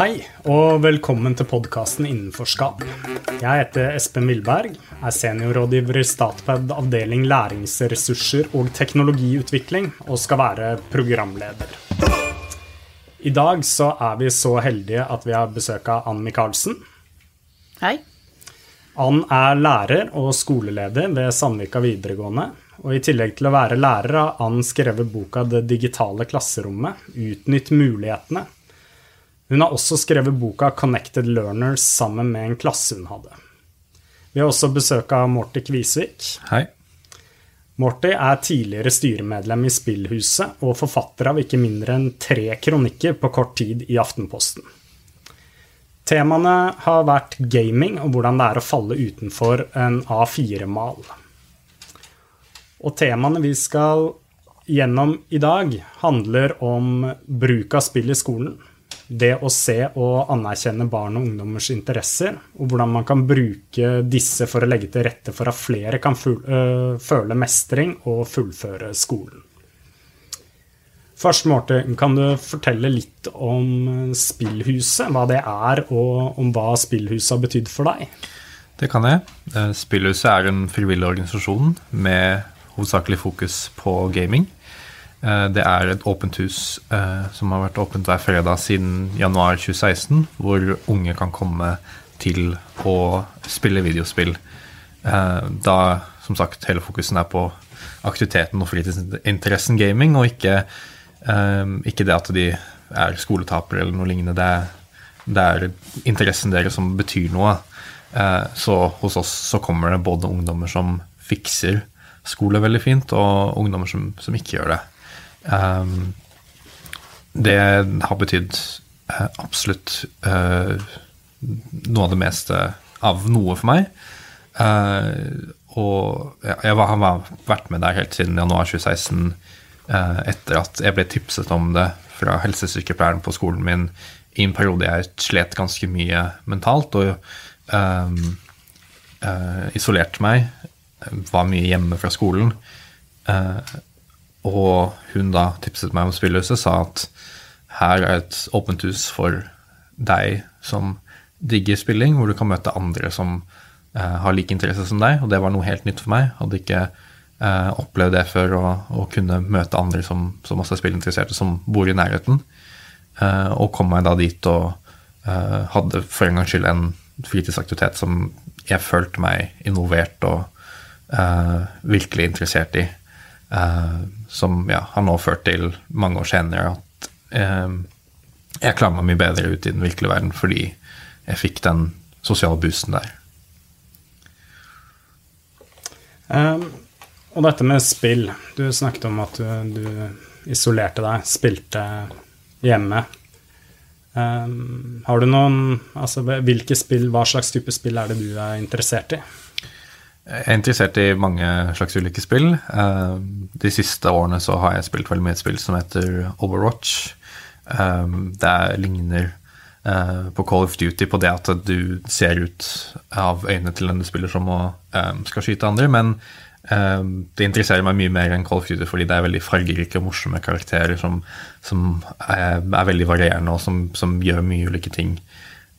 Hei, og velkommen til podkasten Innenforskap. Jeg heter Espen Milberg, er seniorrådgiver i Statped avdeling læringsressurser og teknologiutvikling, og skal være programleder. I dag så er vi så heldige at vi har besøk av Ann Michaelsen. Hei. Ann er lærer og skoleleder ved Sandvika videregående. Og i tillegg til å være lærer har Ann skrevet boka 'Det digitale klasserommet'. Utnytt mulighetene hun har også skrevet boka 'Connected Learners' sammen med en klasse hun hadde. Vi har også besøk av Morty Kvisvik. Hei. Morty er tidligere styremedlem i Spillhuset og forfatter av ikke mindre enn tre kronikker på kort tid i Aftenposten. Temaene har vært gaming og hvordan det er å falle utenfor en A4-mal. Og temaene vi skal gjennom i dag, handler om bruk av spill i skolen det å se og anerkjenne barn og ungdommers interesser, og hvordan man kan bruke disse for å legge til rette for at flere kan føle mestring og fullføre skolen. Først, Morten, kan du fortelle litt om Spillhuset? Hva det er, og om hva Spillhuset har betydd for deg? Det kan jeg. Eh, Spillhuset er en frivillig organisasjon med hovedsakelig fokus på gaming. Eh, det er et åpent hus eh, som har vært åpent hver fredag siden januar 2016, hvor unge kan komme til å spille videospill. Eh, da som sagt hele fokusen er på aktiviteten og fritidsinteressen gaming, og ikke, ikke det at de er skoletapere eller noe lignende. Det er, det er interessen deres som betyr noe. Så hos oss så kommer det både ungdommer som fikser skole veldig fint, og ungdommer som, som ikke gjør det. Um, det har betydd uh, absolutt uh, noe av det meste av noe for meg. Uh, og jeg var, har vært med der helt siden januar 2016, etter at jeg ble tipset om det fra helsesykepleieren på skolen min i en periode jeg slet ganske mye mentalt og um, isolerte meg. Var mye hjemme fra skolen. Uh, og hun da tipset meg om spillhuset, sa at her er et åpent hus for deg som digger spilling, hvor du kan møte andre som eh, har like interesse som deg. Og det var noe helt nytt for meg. Hadde ikke eh, opplevd det før å, kunne møte andre som, som også er spillinteresserte, som bor i nærheten. Eh, og kom meg da dit og eh, hadde for en gangs skyld en fritidsaktivitet som jeg følte meg involvert og eh, virkelig interessert i. Uh, som ja, har nå ført til mange år senere at eh, jeg klarer meg mye bedre ut i den virkelige verden fordi jeg fikk den sosiale boosten der. Um, og dette med spill. Du snakket om at du, du isolerte deg, spilte hjemme. Um, har du noen Altså, hvilke spill, hva slags type spill er det du er interessert i? Jeg er interessert i mange slags ulike spill. Eh, de siste årene så har jeg spilt veldig mye et spill som heter Overwatch. Eh, det ligner eh, på Call of Duty på det at du ser ut av øynene til den du spiller som skal skyte andre, men det interesserer meg mye mer enn Call of Duty fordi det er veldig fargerike og morsomme karakterer som, som er, er, veldig varierende og som, som, gjør mye ulike ting.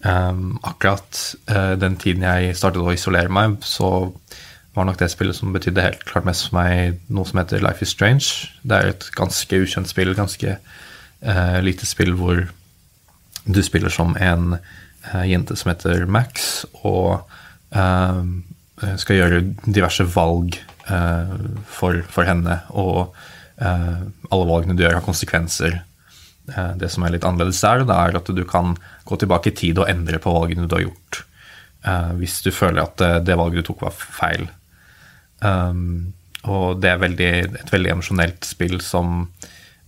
Um, akkurat uh, den tiden jeg startet å isolere meg, så var nok det spillet som betydde helt klart mest for meg, noe som heter Life is Strange. Det er et ganske ukjent spill, ganske uh, lite spill hvor du spiller som en uh, jente som heter Max, og uh, skal gjøre diverse valg for, for, henne. Og alle valgene du gjør, har konsekvenser. Det som er litt annerledes der, det er at du kan gå tilbake i tid og endre på valgene du har gjort. hvis du føler at det, det valget du tok, var feil. Og det er veldig, et veldig emosjonelt spill som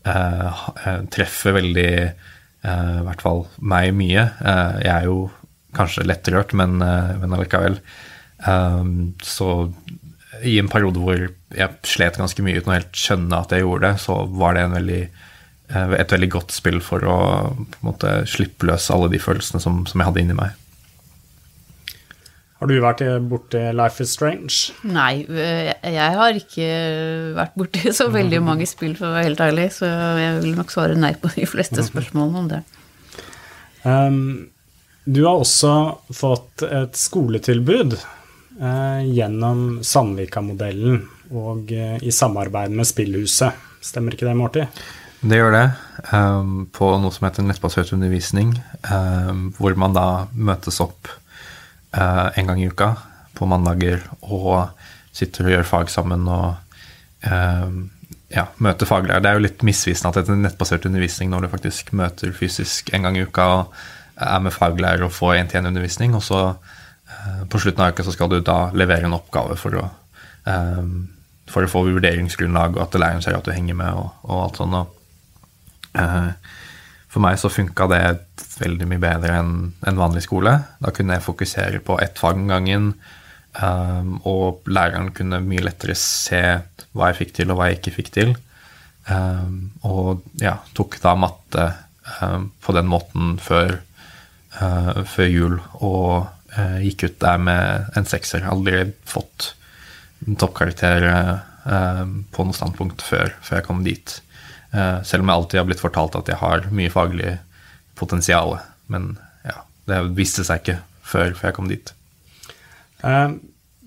treffer veldig I hvert fall meg mye. Jeg er jo kanskje lettrørt, men, men allikevel. Så i en periode hvor jeg slet ganske mye uten å helt skjønne at jeg gjorde det, så var det en veldig, et veldig godt spill for å måte, slippe løs alle de følelsene som, som jeg hadde inni meg. Har du vært borti Life is Strange? Nei, jeg har ikke vært borti så veldig mange spill, for å være helt ærlig, så jeg vil nok svare nei på de fleste spørsmålene om det. Um, du har også fått et skoletilbud uh, gjennom Sandvika-modellen og uh, i samarbeid med Spillhuset. Stemmer ikke det, Morty? Det gjør det. Um, på noe som heter nettbasert undervisning, um, hvor man da møtes opp uh, en gang i uka på mandager og sitter og gjør fag sammen og um, ja, møter faglærer. Det er jo litt misvisende at det er nettbasert undervisning når du faktisk møter fysisk en gang i uka og er med faglærer og får én-til-én-undervisning, og så uh, på slutten av uka så skal du da levere en oppgave for å, for å få vurderingsgrunnlag, og at læreren ser at du henger med, og, og alt sånt. Og, for meg så funka det veldig mye bedre enn en vanlig skole. Da kunne jeg fokusere på ett fag om gangen, um, og læreren kunne mye lettere se hva jeg fikk til, og hva jeg ikke fikk til. Um, og ja, tok da matte på den måten før, før jul, og gikk ut der med en sekser. Aldri fått toppkarakter på noe standpunkt før, før jeg kom dit. Uh, selv om jeg alltid har blitt fortalt at jeg har mye faglig potensial. Men ja, det viste seg ikke før, før jeg kom dit. Uh,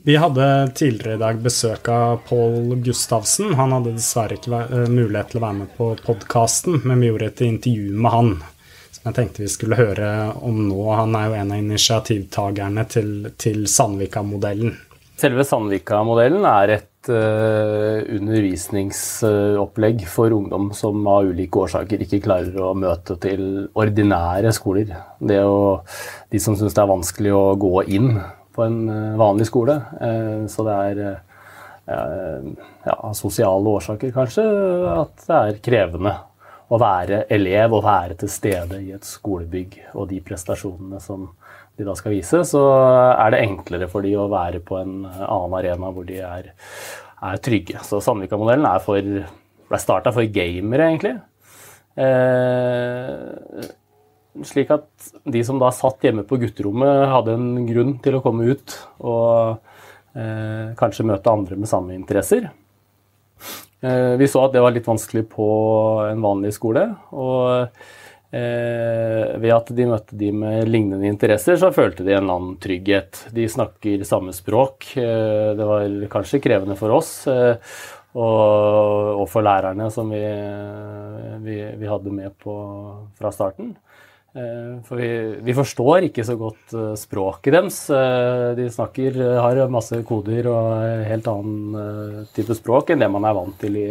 vi hadde tidligere i dag besøk av Pål Gustavsen. Han hadde dessverre ikke uh, mulighet til å være med på podkasten, men vi gjorde et intervju med han som jeg tenkte vi skulle høre om nå. Han er jo en av initiativtakerne til, til Sandvika-modellen. Selve Sandvika-modellen er et uh, undervisningsopplegg for ungdom som av ulike årsaker ikke klarer å møte til ordinære skoler. Det er jo de som syns det er vanskelig å gå inn på en uh, vanlig skole. Uh, så det er ja, sosiale årsaker kanskje at det er krevende å være elev og være til stede i et skolebygg og de prestasjonene som de da skal vise, så er det enklere for de å være på en annen arena hvor de er, er trygge. Så Sandvika-modellen er for ble starta for gamere, egentlig. Eh, slik at de som da satt hjemme på gutterommet, hadde en grunn til å komme ut og eh, kanskje møte andre med samme interesser. Eh, vi så at det var litt vanskelig på en vanlig skole. og Eh, ved at de møtte de med lignende interesser, så følte de en eller annen trygghet. De snakker samme språk. Eh, det var kanskje krevende for oss eh, og, og, for lærerne som vi, vi, vi hadde med på fra starten. Eh, for vi, vi, forstår ikke så godt eh, språket deres. Eh, de snakker, har masse koder og helt annen type språk enn det man er vant til i,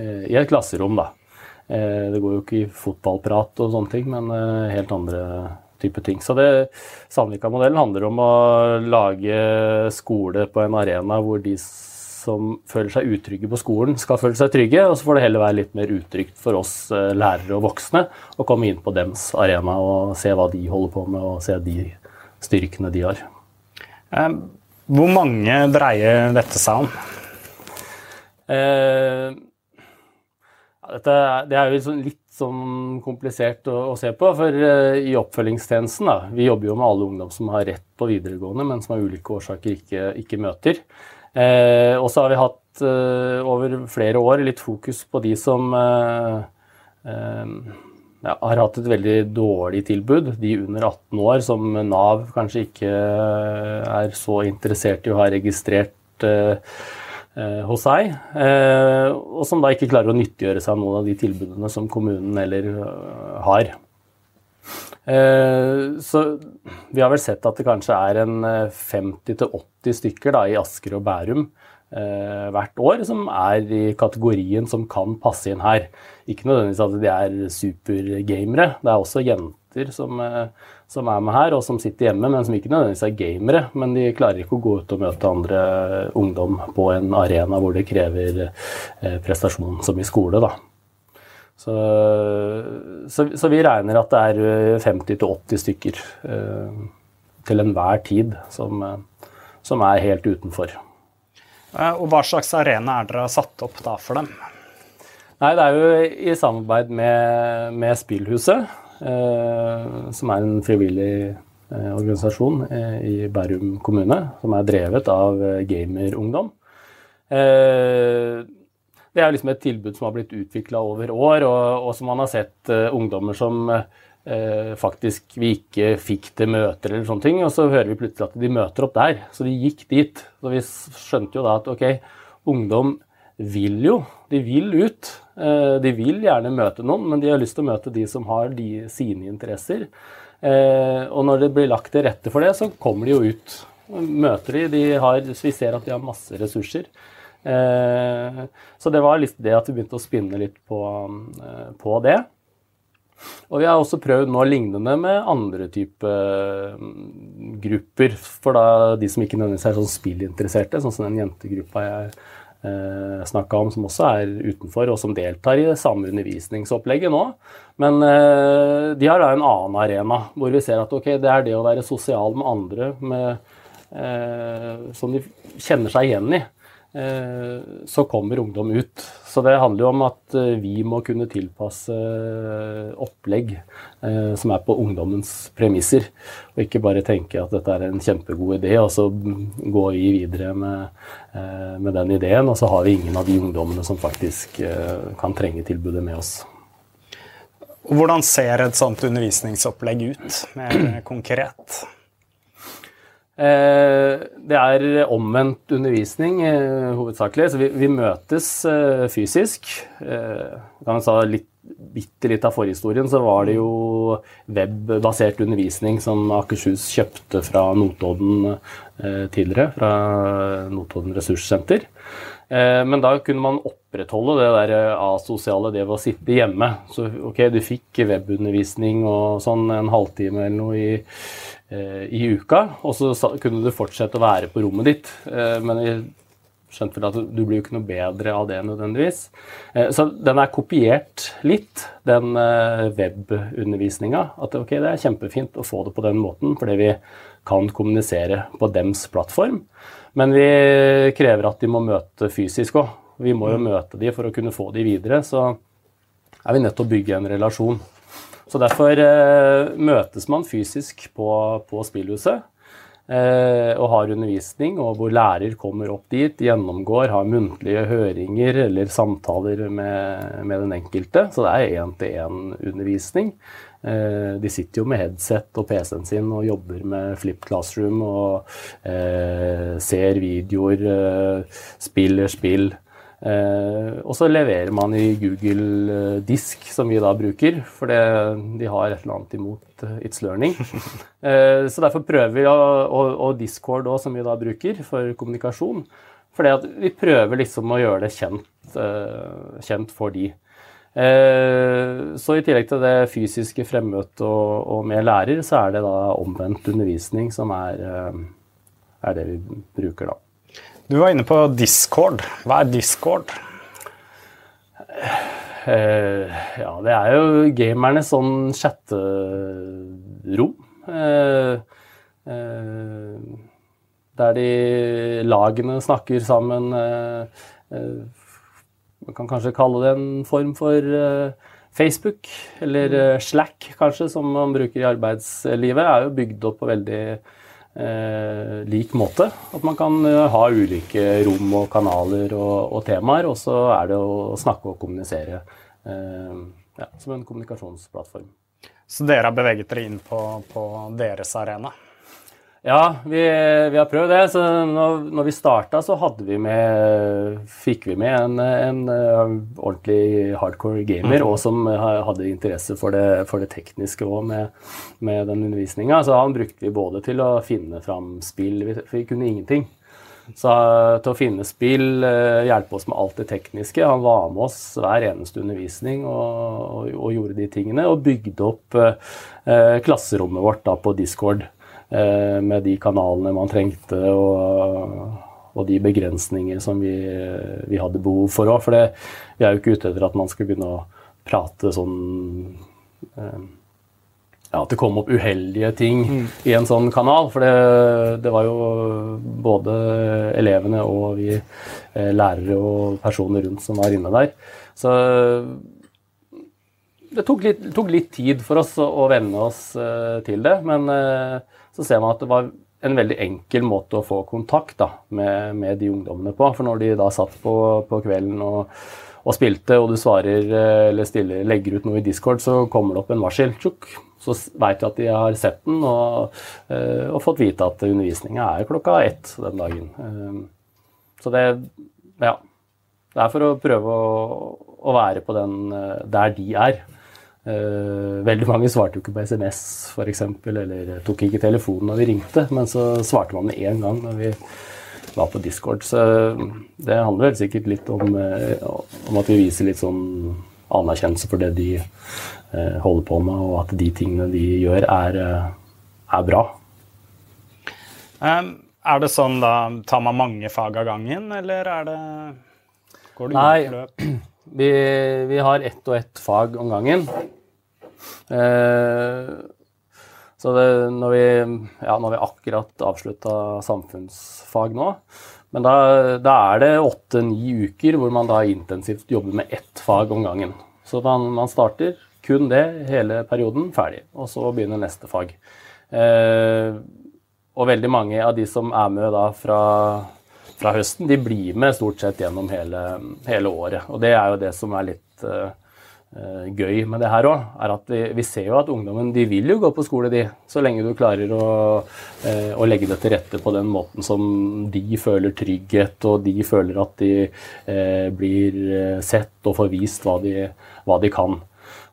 i et klasserom. da. Eh, det går jo ikke i fotballprat og sånne ting, men eh, helt andre type ting. Så det, Sandvika-modellen handler om å lage skole på en arena hvor de som føler seg utrygge på skolen, skal føle seg trygge. Og så får det heller være litt mer utrygt for oss eh, lærere og voksne å komme inn på dems arena og se hva de holder på med, og se de styrkene de har. Hvor mange dreier dette seg om? Eh, dette, det er jo sånn litt sånn komplisert å, å, se på. For uh, i oppfølgingstjenesten, da, vi jobber jo med alle ungdom som har rett på videregående, men som av ulike årsaker ikke, ikke møter. Uh, og så har vi hatt uh, over flere år litt fokus på de som ja, har hatt et veldig dårlig tilbud. De under 18 år som Nav kanskje ikke er så interessert i å ha registrert hos seg, eh, og som da ikke klarer å nyttiggjøre seg noen av de tilbudene som kommunen eller eh, har. Så vi har vel sett at det kanskje er en 50-80 stykker da, i Asker og Bærum hvert år som er i kategorien som kan passe inn her. Ikke nødvendigvis at de er supergamere. Det er også jenter som som er med her, og som sitter hjemme, men som ikke nødvendigvis er gamere. Men de klarer ikke å gå ut og møte andre ungdom på en arena hvor det krever eh, prestasjon, som i skole. da. Så, så, så vi regner at det er 50-80 stykker eh, til enhver tid som, eh, som, er helt utenfor. Og Hva slags arena er dere satt opp da for dem? Nei, Det er jo i samarbeid med, med Spillhuset. Eh, som er en frivillig eh, organisasjon eh, i Bærum kommune, som er drevet av gamerungdom. Det er liksom et tilbud som har blitt utvikla over år, og, som man har sett ungdommer som faktisk vi ikke fikk til møter eller sånne ting. Og så hører vi plutselig at de møter opp der. Så de gikk dit. Så vi skjønte jo da at ok, ungdom vil jo, de vil ut. Eh, de vil gjerne møte noen, men de har lyst til å møte de som har de, sine interesser. Eh, og når det blir lagt til rette for det, så kommer de jo ut. Møter de, de har, Vi ser at de har masse ressurser. Eh, så det var litt det at vi begynte å spinne litt på, på det. Og vi har også prøvd noe lignende med andre type grupper. For da de som ikke nødvendigvis er sånn spillinteresserte, sånn som den jentegruppa jeg eh, snakka om, som også er utenfor, og som deltar i det samme undervisningsopplegget nå. Men eh, de har da en annen arena, hvor vi ser at ok, det er det å være sosial med andre med, eh, som de kjenner seg igjen i. Eh, så kommer ungdom ut. Så det handler jo om at eh, vi må kunne tilpasse eh, opplegg som er på ungdommens premisser, og ikke bare tenke at dette er en kjempegod idé, og så går vi videre med, med den ideen, og så har vi ingen av de ungdommene som faktisk kan trenge tilbudet med oss. Hvordan ser et sånt undervisningsopplegg ut, mer konkret? Eh, det er omvendt undervisning eh, hovedsakelig. Så vi, vi møtes eh, fysisk. Kan ta litt, bitte litt av forhistorien, så var det jo webbasert undervisning som Akershus kjøpte fra Notodden tidligere, fra Notodden ressurssenter. Men da kunne man opprettholde det der asosiale, det ved å sitte hjemme. Så ok, du fikk webundervisning og sånn en halvtime eller noe i i uka, og så kunne du fortsette å være på rommet ditt. Eh, men jeg skjønte vel at du blir jo ikke noe bedre av det nødvendigvis. Eh, så den er kopiert litt, den webundervisninga. At ok, det er kjempefint å få det på den måten, fordi vi kan kommunisere på dems plattform. Men vi krever at de må møte fysisk òg. Vi må jo mm. møte de for å kunne få de videre. Så er vi nødt til å bygge en relasjon. Så derfor eh, møtes man fysisk på, på spillhuset eh, og har undervisning, og hvor lærer kommer opp dit, gjennomgår, har muntlige høringer eller samtaler med, med den enkelte. Så det er én-til-én-undervisning. Eh, de sitter jo med headset og PC-en sin og jobber med Flip Classroom og eh, ser videoer, spiller spill. Eh, og så leverer man i Google Disk, som vi da bruker, for de har et eller annet imot eh, It's Learning. eh, så derfor prøver vi, og, og Discord òg, som vi da bruker for kommunikasjon. For vi prøver liksom å gjøre det kjent, eh, kjent for de. Eh, så i tillegg til det fysiske fremmøtet og, og, med lærer, så er det da omvendt undervisning som er, eh, er det vi bruker da. Du var inne på Discord. Hva er Discord? Uh, ja, det er jo gamernes sånn chatterom. Uh, uh, der de lagene snakker sammen. man kan kanskje kalle det en form for Facebook, eller Slack kanskje, som man bruker i arbeidslivet. er jo bygd opp på veldig eh, lik måte. At man kan eh, ha ulike rom og kanaler og, og temaer, og så er det å snakke og kommunisere eh, ja, som en kommunikasjonsplattform. Så dere har beveget dere inn på, på deres arena? Ja, vi, vi, har prøvd det. Så når, når vi starta, så vi med, fikk vi med en, en, eh, ordentlig hardcore gamer, mm. og som hadde interesse for det, for det tekniske òg med, med, den undervisninga. Så han brukte vi både til å finne fram spill Vi, vi kunne ingenting. Så til å finne spill, eh, hjelpe oss med alt det tekniske. Han var med oss hver eneste undervisning og, og, og gjorde de tingene. Og bygde opp eh, klasserommet vårt da på Discord. Eh, med de kanalene man trengte og, og de begrensninger som vi, vi hadde behov for òg. For det, vi er jo ikke ute etter at man skal begynne å prate sånn eh, ja, At det kom opp uheldige ting mm. i en sånn kanal. For det, det, var jo både elevene og vi eh, lærere og personer rundt som var inne der. Så det tok litt, tok litt tid for oss å, å venne oss til det. Men så ser man at det var en veldig enkel måte å få kontakt da, med, med, de ungdommene på. For når de da satt på, på kvelden og, og spilte, og du svarer eh, eller stiller, legger ut noe i Discord, så kommer det opp en varsel. Tjuk, så veit du at de har sett den og, uh, og fått vite at undervisninga er klokka ett den dagen. Uh, så det Ja. Det er for å prøve å, å være på den der de er. Veldig mange svarte jo ikke på SMS f.eks., eller tok ikke telefonen når vi ringte, men så svarte man med én gang når vi var på Discord. Så det handler vel sikkert litt om, om at vi viser litt sånn anerkjennelse for det de eh, holder på med, og at de tingene de gjør, er, eh, er bra. Um, er det sånn da Tar man mange fag av gangen, eller er det Går det Nei? Vi, vi, har ett og ett fag om gangen. Eh, så det, når, vi, ja, når vi akkurat avslutta samfunnsfag nå, men da, da er det åtte-ni uker hvor man da intensivt jobber med ett fag om gangen. Så man, man, starter kun det hele perioden, ferdig. Og så begynner neste fag. Eh, og veldig mange av de som er med da fra, fra høsten, de blir med stort sett gjennom hele, hele, året. Og det er jo det som er litt eh, gøy med det her òg, er at vi, vi, ser jo at ungdommen de vil jo gå på skole, de. Så lenge du klarer å, eh, å, legge det til rette på den måten som de føler trygghet, og de føler at de eh, blir eh, sett og får vist hva de, hva de, kan.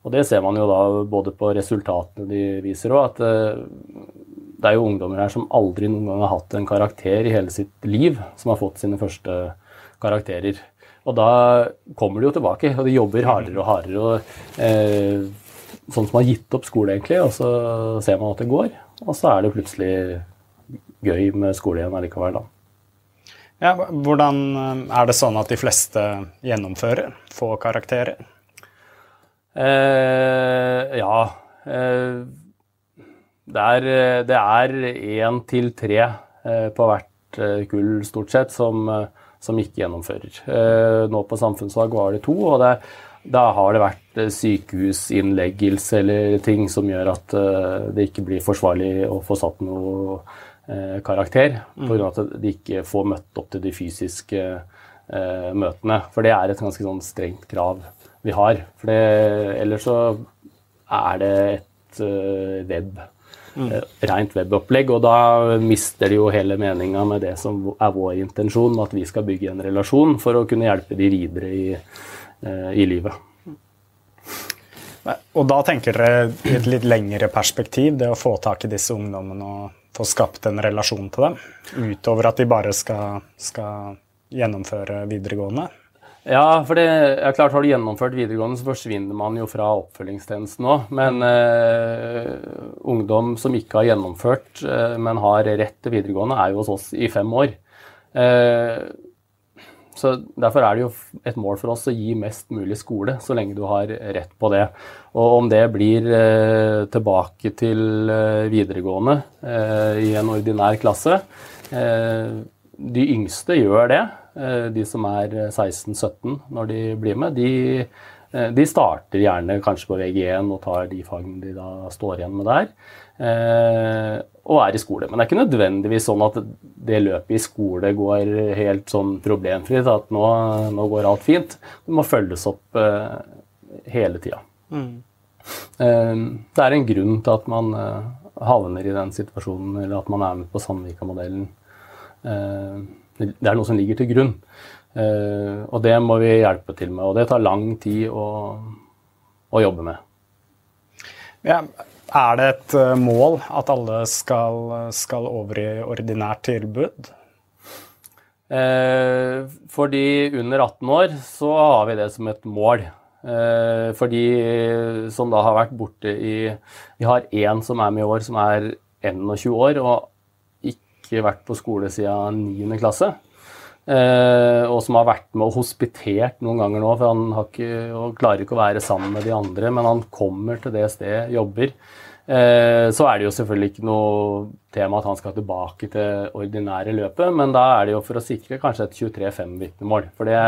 Og det ser man jo da både på resultatene de viser òg, at eh, det er jo ungdommer her som aldri noen gang har hatt en karakter i hele sitt liv, som har fått sine første karakterer. Og da kommer de jo tilbake, og de jobber hardere og hardere. Og, eh, sånn som har gitt opp skole, egentlig, og så ser man at det går. Og så er det plutselig gøy med skole igjen allikevel, da. Ja, hvordan eh, er det sånn at de fleste gjennomfører? Få karakterer? Eh, ja. Eh, det er én til tre eh, på hvert eh, kull, stort sett, som som ikke gjennomfører. Eh, nå på samfunnsfag var det to, og det, da har det vært eh, sykehusinnleggelse eller ting som gjør at eh, det ikke blir forsvarlig å få satt noe karakter, pga. at de ikke får møtt opp til de fysiske møtene. For det er et ganske sånn strengt krav vi har. For det, ellers så er det et web Mm. Rent webopplegg. Og da mister de jo hele meninga med det som er vår intensjon, at vi skal bygge en relasjon for å kunne hjelpe de videre i, eh, i livet. Og da tenker dere i et litt lengre perspektiv, det å få tak i disse ungdommene og få skapt en relasjon til dem, utover at de bare skal, skal gjennomføre videregående? Ja, for det er klart har du gjennomført videregående, så forsvinner man jo fra oppfølgingstjenesten òg. Men eh, ungdom som ikke har gjennomført, eh, men har rett til videregående, er jo hos oss i fem år. Eh, så Derfor er det jo et mål for oss å gi mest mulig skole, så lenge du har rett på det. Og om det blir tilbake til videregående i en ordinær klasse De yngste gjør det. Eh, de som er 16-17 når de blir med, de, eh, de, starter gjerne kanskje på VG1 og tar de fagene de da står igjen med der. Eh, og er i skole. Men det er ikke nødvendigvis sånn at det løpet i skole går helt sånn problemfritt. At nå, nå går alt fint. Det må følges opp hele tida. Mm. Det er en grunn til at man havner i den situasjonen, eller at man er med på Sandvika-modellen det er noe som ligger til grunn. Uh, og det må vi hjelpe til med. Og det tar lang tid å, å jobbe med. Ja, er det et uh, mål at alle skal, skal over i ordinært tilbud? Uh, for de under 18 år så har vi det som et mål. For de som da har vært borte i Vi har én som er med i år, som er 21 år. og ikke vært på skole siden 9. klasse. Eh, og som har vært med og hospitert noen ganger nå, for han ikke, klarer ikke å være sammen med de andre, men han kommer til det stedet, jobber. Eh, så er det jo selvfølgelig ikke noe tema at han skal tilbake til ordinære løpet, men da er det jo for å sikre kanskje et 23-5-vitnemål. For det,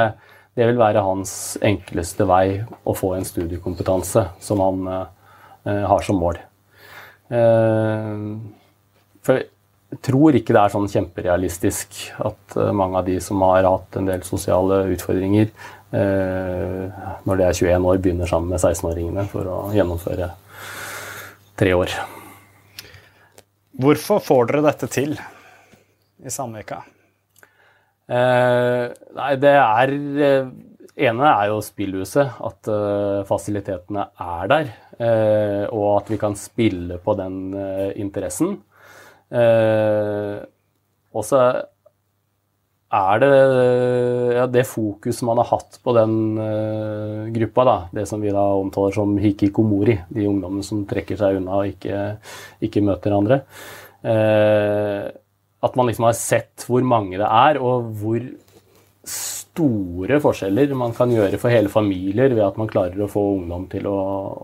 det, vil være hans enkleste vei å få en studiekompetanse som han eh, har som mål. Eh, for tror ikke det er sånn kjemperealistisk at uh, mange av de som har hatt en del sosiale utfordringer, uh, når de er 21 år, begynner sammen med 16-åringene for å gjennomføre tre år. Hvorfor får dere dette til i Sandvika? Eh, nei, det er ene er jo spillhuset. At fasilitetene er der. og at vi kan spille på den interessen. Eh, og så er det ja, det fokus man har hatt på den uh, gruppa, da, det som vi da omtaler som hikikomori, de ungdommene som trekker seg unna og ikke, ikke møter andre. Uh, at man liksom har sett hvor mange det er, og hvor store forskjeller man kan gjøre for hele familier ved at man klarer å få ungdom til å,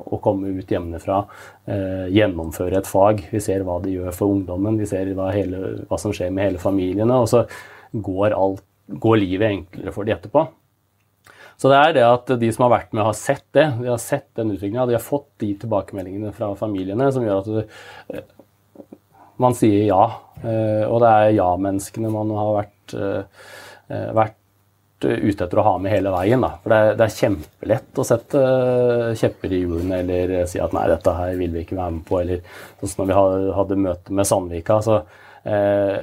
å komme ut hjemmefra, eh, gjennomføre et fag. Vi ser hva det gjør for ungdommen, vi ser hva, hele, hva som skjer med hele familiene. Og så går, alt, går livet enklere for de etterpå. Så det er det at de som har vært med, har sett det. De har sett den utviklinga. De har fått de tilbakemeldingene fra familiene som gjør at det, eh, man sier ja. Eh, og det er ja-menneskene man har vært, eh, vært ute etter å ha med hele veien. Da. For det er, det er, kjempelett å sette eh, kjepper i hjulene eller si at nei, dette her vil vi ikke være med på. Eller sånn som når vi hadde møte med Sandvika. Så, eh,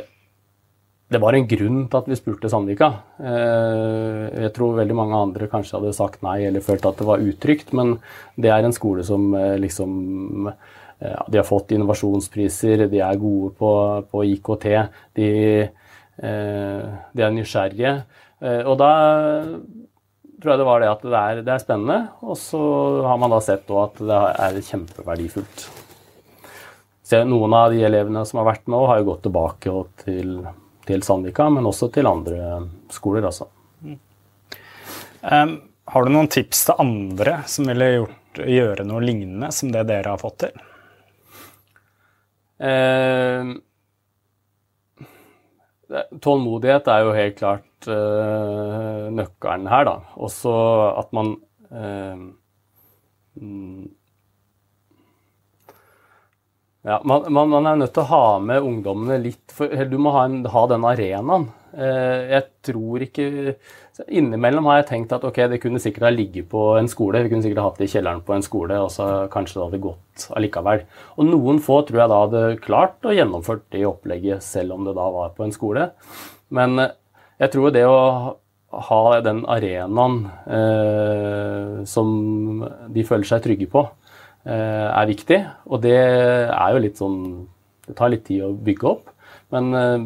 det var en grunn til at vi spurte Sandvika. Eh, jeg tror veldig mange andre kanskje hadde sagt nei eller følt at det var utrygt, men det er en skole som eh, liksom ja, De har fått innovasjonspriser, de er gode på, på IKT, de, eh, de er nysgjerrige. Eh, og da tror jeg det var det at det er, det er spennende, og så har man da sett at det er kjempeverdifullt. Så noen av de elevene som har vært med, har jo gått tilbake til, til Sandvika, men også til andre skoler, altså. Um, har du noen tips til andre som ville gjort, gjøre noe lignende som det dere har fått til? Uh, Tålmodighet er jo helt klart uh, nøkkelen her, da. Også at man uh, ja, man, man, man, er nødt til å ha med ungdommene litt for, Du må ha, en, ha den arenaen. Uh, jeg tror ikke Innimellom har jeg tenkt at ok, det kunne sikkert ha ligget på en skole. Vi kunne sikkert ha hatt det i kjelleren på en skole, og så kanskje det hadde gått allikevel. Og noen få tror jeg da hadde klart å gjennomført det opplegget selv om det da var på en skole. Men eh, jeg tror det å ha den arenaen eh, som de føler seg trygge på, eh, er viktig. Og det er jo litt sånn Det tar litt tid å bygge opp. Men eh,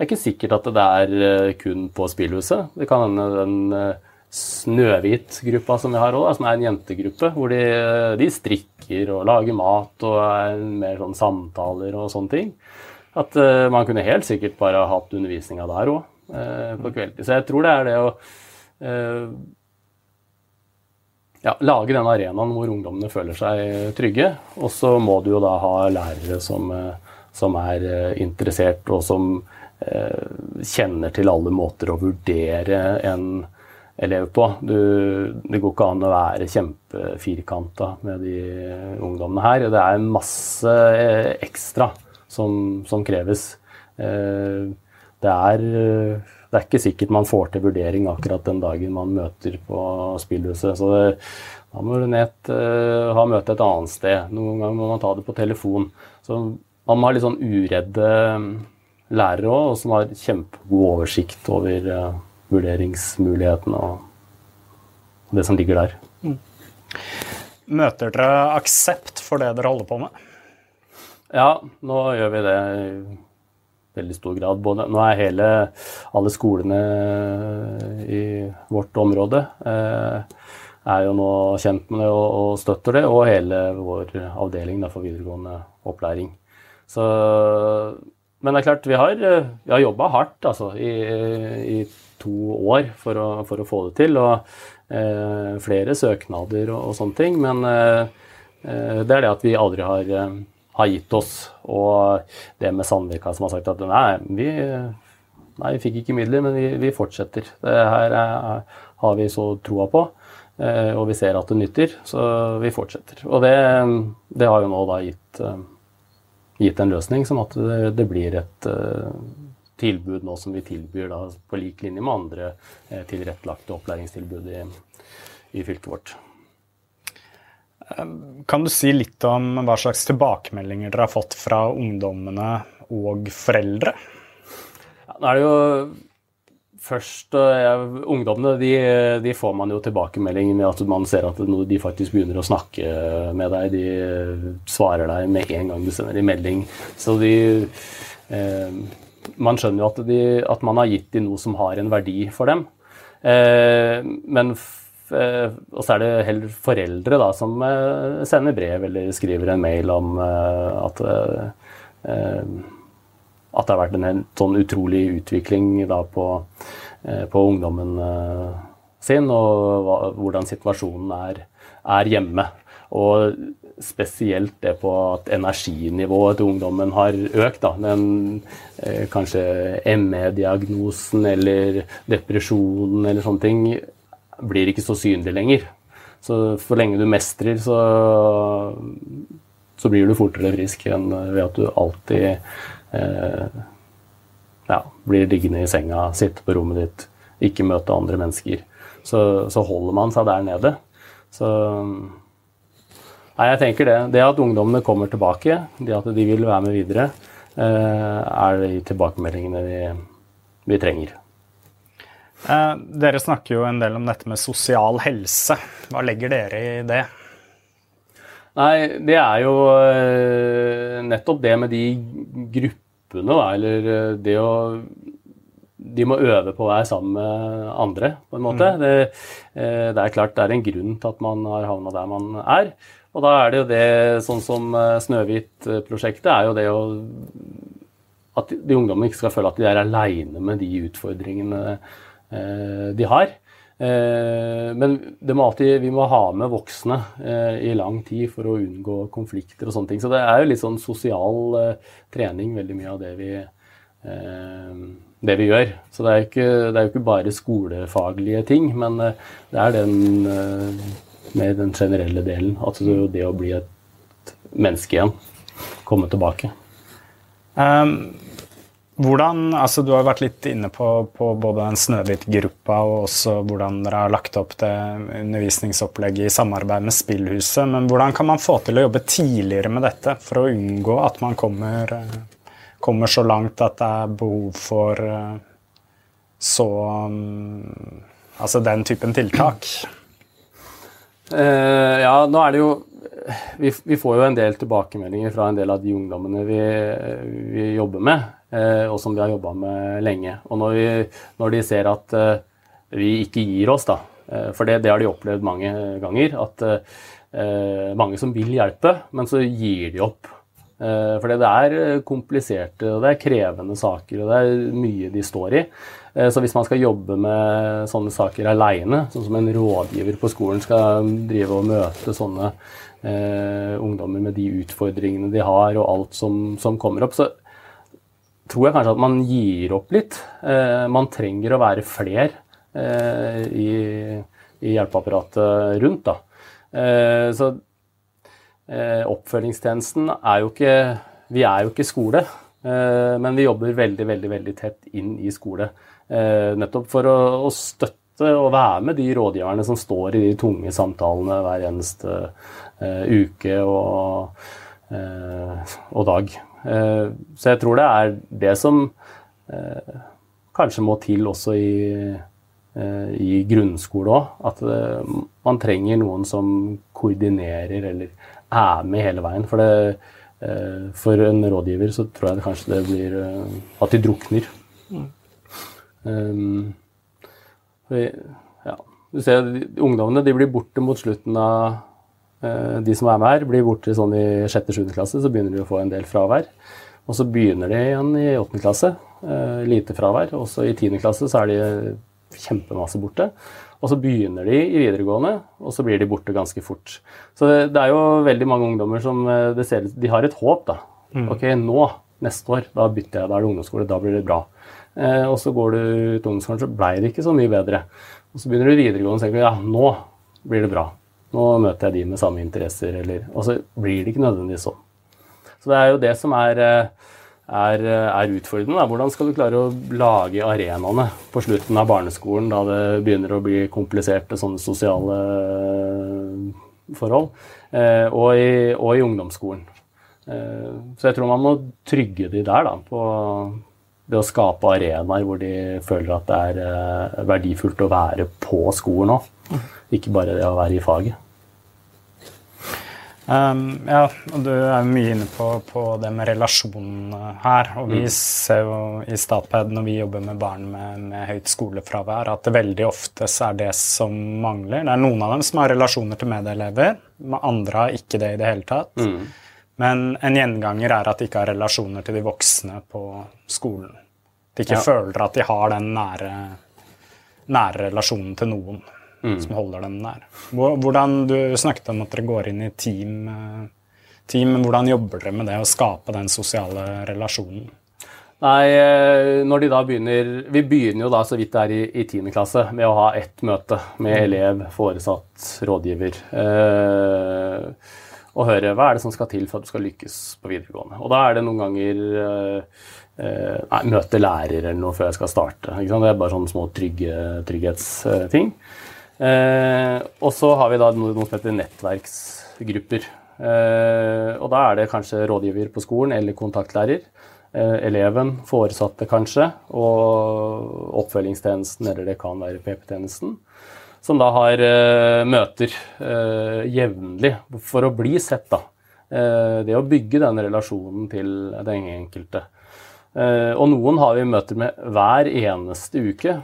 det er ikke sikkert at det er eh, kun på spillhuset. Det kan hende den eh, Snøhvit-gruppa som vi har òg, som er en jentegruppe, hvor de, eh, de, strikker og lager mat og er mer sånn samtaler og sånne ting. At man kunne helt sikkert bare hatt undervisninga der òg, på kveldstid. Så jeg tror det er det å uh, ja, lage den arenaen hvor ungdommene føler seg trygge. Og så må du jo da ha lærere som, som er interessert, og som Eh, kjenner til alle måter å vurdere en elev på. Du, det går ikke an å være kjempefirkanta med de ungdommene her. Det er masse eh, ekstra som, som kreves. Eh, det er, det er, ikke sikkert man får til vurdering akkurat den dagen man møter på spillhuset. Så det, da må du ned, ha møte et annet sted. Noen ganger må man ta det på telefon. Så man må ha litt sånn uredde lærere òg, og som har kjempegod oversikt over uh, vurderingsmulighetene og det som ligger der. Mm. Møter dere aksept for det dere holder på med? Ja, nå gjør vi det veldig stor grad. Både, nå er hele, alle skolene i vårt område eh, er jo nå kjent med det og, og, støtter det, og hele vår avdeling da, for videregående opplæring. Så men det er klart, vi har, vi har jobba hardt altså, i, i, to år for å, for å, få det til. Og eh, flere søknader og, og, sånne ting. Men eh, eh, det er det at vi aldri har, eh, har, gitt oss. Og det med Sandvika som har sagt at nei, vi, nei, vi fikk ikke midler, men vi, vi fortsetter. Det her er, har vi så troa på. Eh, og vi ser at det nytter, så vi fortsetter. Og det, det har jo nå da gitt gitt en løsning, sånn at det, det blir et uh, tilbud nå som vi tilbyr da, på lik linje med andre tilrettelagte opplæringstilbud i, i, fylket vårt. Kan du si litt om hva slags tilbakemeldinger dere har fått fra ungdommene og foreldre? Ja, nå er jo først ja, Ungdommene de, de, får man jo tilbakemelding med at man ser at de faktisk begynner å snakke med deg. De svarer deg med en gang du sender en melding. Så de eh, Man skjønner jo at, de, at, man har gitt dem noe som har en verdi for dem. Eh, men eh, og så er det heller foreldre da, som eh, sender brev eller skriver en mail om eh, at at det har vært en sånn utrolig utvikling da på, eh, på ungdommen eh, sin, og hvordan situasjonen er, er, hjemme. Og spesielt det på at energinivået til ungdommen har økt. Da. Den, eh, kanskje ME-diagnosen eller depresjonen eller sånne ting blir ikke så synlig lenger. Så for lenge du mestrer, så, så blir du fortere frisk enn ved at du alltid Eh, ja, blir liggende i senga, sitte på rommet ditt, ikke møte andre mennesker. Så, så holder man seg der nede. Så Nei, jeg tenker det. Det at ungdommene kommer tilbake, det at de vil være med videre, eh, er de tilbakemeldingene vi, vi trenger. Eh, dere snakker jo en del om dette med sosial helse. Hva legger dere i det? Nei, det er jo eh, nettopp det med de gruppene, da, eller eh, det å de må øve på å være sammen med andre, på en måte. Mm. Det, det, er klart det er en grunn til at man har havna der man er. Og da er det jo det, sånn som Snøhvit-prosjektet, er jo det å At de ungdommene ikke skal føle at de er aleine med de utfordringene de har. Eh, men må alltid, vi må ha med voksne eh, i lang tid for å unngå konflikter og sånne ting. Så det er jo litt sånn sosial eh, trening, veldig mye av det vi, det vi gjør. Så det er, jo ikke bare skolefaglige ting, men det er den med den generelle delen. Altså det å bli et menneske igjen. Komme tilbake. Um hvordan, altså Du har vært litt inne på, på både den Snøhvit-gruppa og også hvordan dere har lagt opp det undervisningsopplegget i samarbeid med Spillhuset. Men hvordan kan man få til å jobbe tidligere med dette for å unngå at man kommer, kommer så langt at det er behov for eh, så mm, Altså den typen tiltak? Uh, ja, nå er det jo vi, vi, får jo en del tilbakemeldinger fra en del av de ungdommene vi, vi jobber med. Eh, og som vi har jobba med lenge. Og når, vi, når, de ser at eh, vi ikke gir oss, da, eh, for det, det, har de opplevd mange ganger, at mange som vil hjelpe, men så gir de opp. For det er kompliserte og det er krevende saker, og det er mye de står i. Så hvis man skal jobbe med sånne saker aleine, sånn som en rådgiver på skolen skal drive og møte sånne ungdommer med de utfordringene de har, og alt som, som kommer opp, så tror jeg kanskje at man gir opp litt. Eh, man trenger å være fler eh, i, hjelpeapparatet rundt. Da. Eh, så oppfølgingstjenesten er jo ikke Vi er jo ikke skole, men vi jobber veldig, veldig, veldig tett inn i skole. nettopp for å, å støtte og være med de rådgiverne som står i de tunge samtalene hver eneste uke og, og dag. Eh, så jeg tror det er det som eh, kanskje må til også i, eh, i grunnskole òg. At man trenger noen som koordinerer eller er med hele veien. For, det, for en rådgiver så tror jeg det kanskje det blir at de drukner. Mm. Um, ja, du ser Ungdommene de blir borte mot slutten av de som er med her, blir borte sånn i 6.-7. klasse, så begynner de å få en del fravær. Og så begynner de igjen i 8. klasse, eh, lite fravær. Og så i 10. klasse så er de kjempemasse borte. Og så begynner de i videregående, og så blir de borte ganske fort. Så det, er jo veldig mange ungdommer som eh, det ser, de har et håp, da. Mm. Ok, nå, neste år, da bytter jeg, da er det ungdomsskole, da blir det bra. Eh, og så går du ut ungdomsskolen, så blei det ikke så mye bedre. Og så begynner du videregående og tenker ja, nå blir det bra. Nå møter jeg de med samme interesser, eller Og så blir det ikke nødvendigvis sånn. Så det er jo det som er, eh, er, er utfordrende. Da. Hvordan skal du klare å lage arenaene på slutten av barneskolen, da det begynner å bli kompliserte sånne sosiale forhold, og i, og i ungdomsskolen. Så jeg tror man må trygge de der da, på det å skape arenaer hvor de føler at det er eh, verdifullt å være på skolen òg. Ikke bare det å være i faget. Um, ja, og du er mye inne på, på det med relasjonene her. Og vi mm. ser jo i Statped når vi jobber med barn med, med, høyt skolefravær, at det veldig ofte er det som mangler. Det er noen av dem som har relasjoner til medelever, men andre har ikke det i det hele tatt. Mm. Men en gjenganger er at de ikke har relasjoner til de voksne på skolen. De ikke ja. føler at de har den nære, nære relasjonen til noen mm. som holder dem der. Hvordan, Du snakket om at dere går inn i team, eh, team. Hvordan jobber dere med det å skape den sosiale relasjonen? Nei, eh, når de da begynner Vi begynner jo da så vidt det er i, i 10. klasse med å ha ett møte med mm. elev, foresatt, rådgiver. Eh, og høre hva er det som skal til for at du skal lykkes på videregående. Og da er det noen ganger eh, eh nei, møte lærer eller noe før jeg skal starte. Det er bare sånne små trygge, trygghetsting. Eh, og så har vi da noe som heter nettverksgrupper. Eh, og da er det kanskje rådgiver på skolen eller kontaktlærer. Eh, eleven, foresatte kanskje, og oppfølgingstjenesten, eller det kan være PP-tjenesten som da har uh, møter uh, jevnlig for å bli sett. da. Uh, det å bygge den relasjonen til den enkelte. og noen har vi møter med hver eneste uke.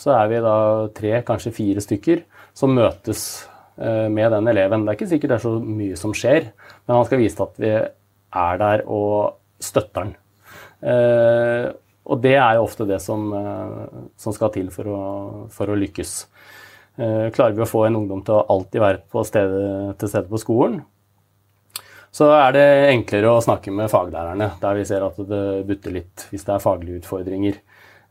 Så er vi da tre, kanskje fire stykker som møtes med den eleven. Det er ikke sikkert det er så mye som skjer, men han skal vise at vi er der og støtter den. og det er jo ofte det som, som skal til for å, for å lykkes. Eh, klarer vi å få en ungdom til å alltid være stedet, til stede på skolen, så er det enklere å snakke med faglærerne, der vi ser at det butter litt hvis det er faglige utfordringer.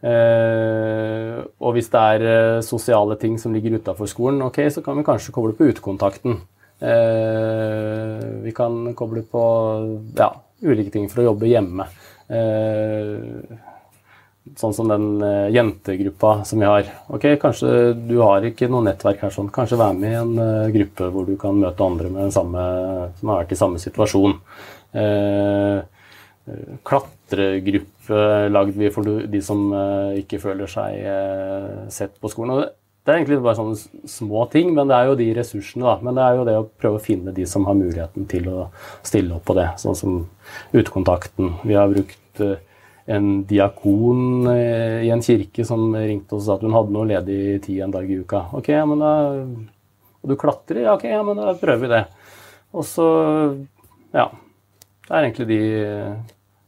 Eh, og hvis det er eh, sosiale ting som ligger utafor skolen, ok, så kan vi kanskje koble på utekontakten. vi kan koble på ja, ulike ting for å jobbe hjemme. Sånn som den uh, jentegruppa som vi har. Ok, Kanskje du har ikke noe nettverk her, sånn. kanskje være med i en uh, gruppe hvor du kan møte andre med samme, som har vært i samme situasjon. Uh, klatregruppe lagde vi for de som ikke føler seg sett på skolen. Og det er egentlig bare sånne små ting, men det er jo de ressursene. da. Men det er jo det å prøve å finne de som har muligheten til å stille opp på det. Sånn som utekontakten. Vi har brukt en diakon eh, i en kirke som ringte oss og sa at hun hadde noe ledig tid en dag i uka. Ok, ja, men da, Og du klatrer? Ja, ok, ja, men da prøver vi det. Og så Ja. Det er egentlig de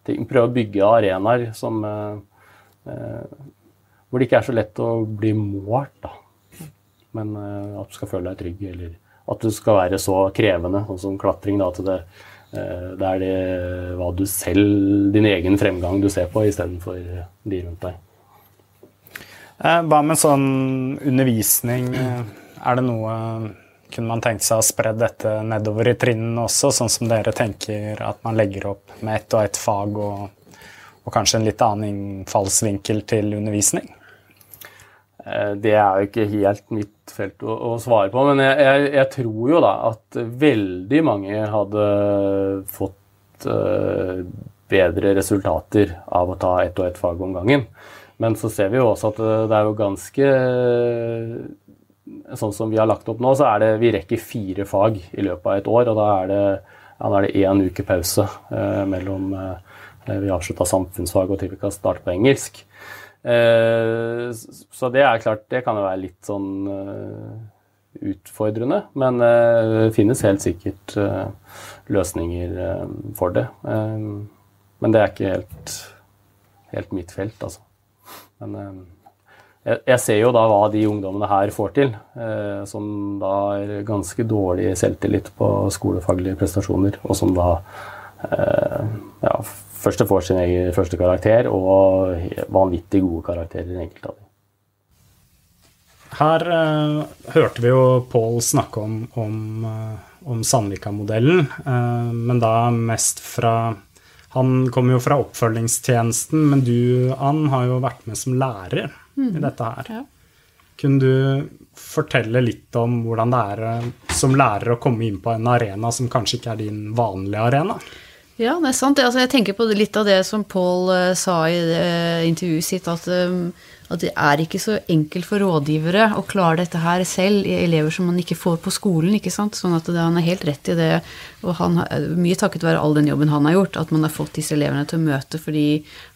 ting. Prøve å bygge arenaer som eh, eh, Hvor det ikke er så lett å bli målt, da. Men eh, at du skal føle deg trygg, eller at du skal være så krevende, sånn som klatring, da, at det det er det hva du selv, din egen fremgang, du ser på, istedenfor de rundt deg. Hva med sånn undervisning? Er det noe Kunne man tenkt seg å spre dette nedover i trinnene også, sånn som dere tenker at man legger opp med ett og ett fag og, og kanskje en litt annen innfallsvinkel til undervisning? Eh, det er jo ikke helt mitt felt å, å svare på, men jeg, jeg, jeg, tror jo da at veldig mange hadde fått uh, bedre resultater av å ta ett og ett fag om gangen. Men så ser vi jo også at det er jo ganske Sånn som vi har lagt opp nå, så er det Vi rekker fire fag i løpet av et år, og da er det ja, da er det én uke pause eh, mellom eh, vi avslutta samfunnsfag og til vi kan starte på engelsk. Eh, så det er klart, det kan jo være litt sånn eh, utfordrende. Men eh, det finnes helt sikkert løsninger for det. Men det er ikke helt, helt mitt felt, altså. Men jeg ser jo da hva de ungdommene her får til, som da er ganske dårlig selvtillit på skolefaglige prestasjoner, og som da ja, første får sin egen første karakter, og vanvittig gode karakterer, enkelte av dem. Her eh, hørte vi jo Pål snakke om, om, uh, om Sandvika-modellen, eh, men da mest fra Han kommer jo fra oppfølgingstjenesten, men du, Ann, har jo vært med som lærer i dette her. Ja. Kunne du fortelle litt om hvordan det er eh, som lærer å komme inn på en arena som kanskje ikke er din vanlige arena? Ja, det er sant. Altså, jeg tenker på litt av det som Pål uh, sa i uh, intervjuet sitt, at, um, at, det er ikke så enkelt for rådgivere å klare dette her selv, i elever som man ikke får på skolen. ikke sant? Sånn at det, han er helt rett i det. Og han, mye takket være all den jobben han har gjort, at man har fått disse elevene til å møte, fordi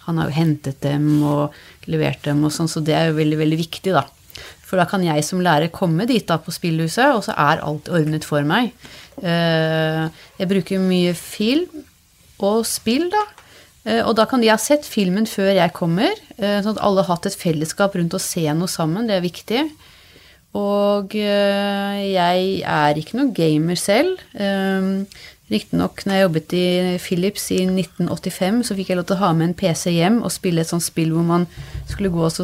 han har jo hentet dem og levert dem og sånn, så det er jo veldig, veldig viktig, da. For da kan jeg som lærer komme dit da på spillhuset, og så er alt ordnet for meg. Jeg bruker mye film og spill, da. Eh, og da kan de ha sett filmen før jeg kommer, eh, sånn at alle har hatt et fellesskap rundt å se noe sammen. Det er viktig. Og eh, jeg er ikke noen gamer selv. Riktignok, når jeg jobbet i Philips i 1985, så fikk jeg lov til å ha med en PC hjem og spille et sånt spill hvor man skulle gå og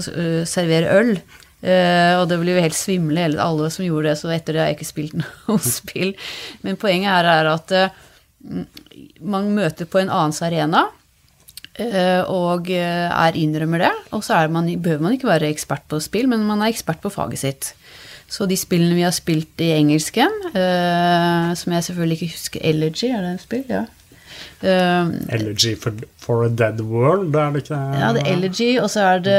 servere øl. og det ble jo helt svimle, alle som gjorde det, så etter det har jeg ikke spilt noe spill. Men poenget her er at man møter på en annens arena eh, og eh, er innrømmer det. Og så man, behøver man ikke være ekspert på spill, men man er ekspert på faget sitt. Så de spillene vi har spilt i engelsken, uh, som jeg selvfølgelig ikke husker Elegy, er det en spill? Ja. Uh, Elegy for, for, a Dead World, er det ikke det? Ja, det er Elegy, og så er det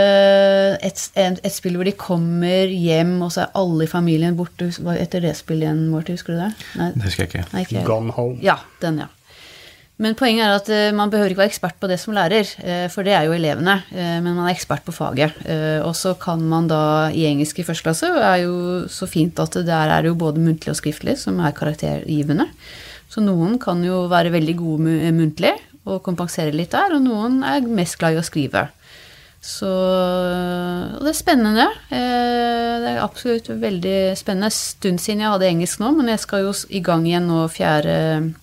et, et, et, spill hvor de kommer hjem, og så er alle i familien borte. Hva heter det spillet igjen, Morty? Husker du det? Nei. Det husker jeg ikke. Nei, ikke. Gone Home. Ja, den, ja. Men poenget er at uh, man behøver ikke være ekspert på det som lærer, uh, for det er jo elevene. Uh, men man er ekspert på faget. og så kan man da i engelsk i første klasse er jo så fint at der er det jo både muntlig og skriftlig som er karaktergivende. Så noen kan jo være veldig gode muntlig og kompensere litt der, og noen er mest glad i å skrive. Så Og det er spennende. det er absolutt veldig spennende. En stund siden jeg hadde engelsk nå, men jeg skal jo i gang igjen nå fjerde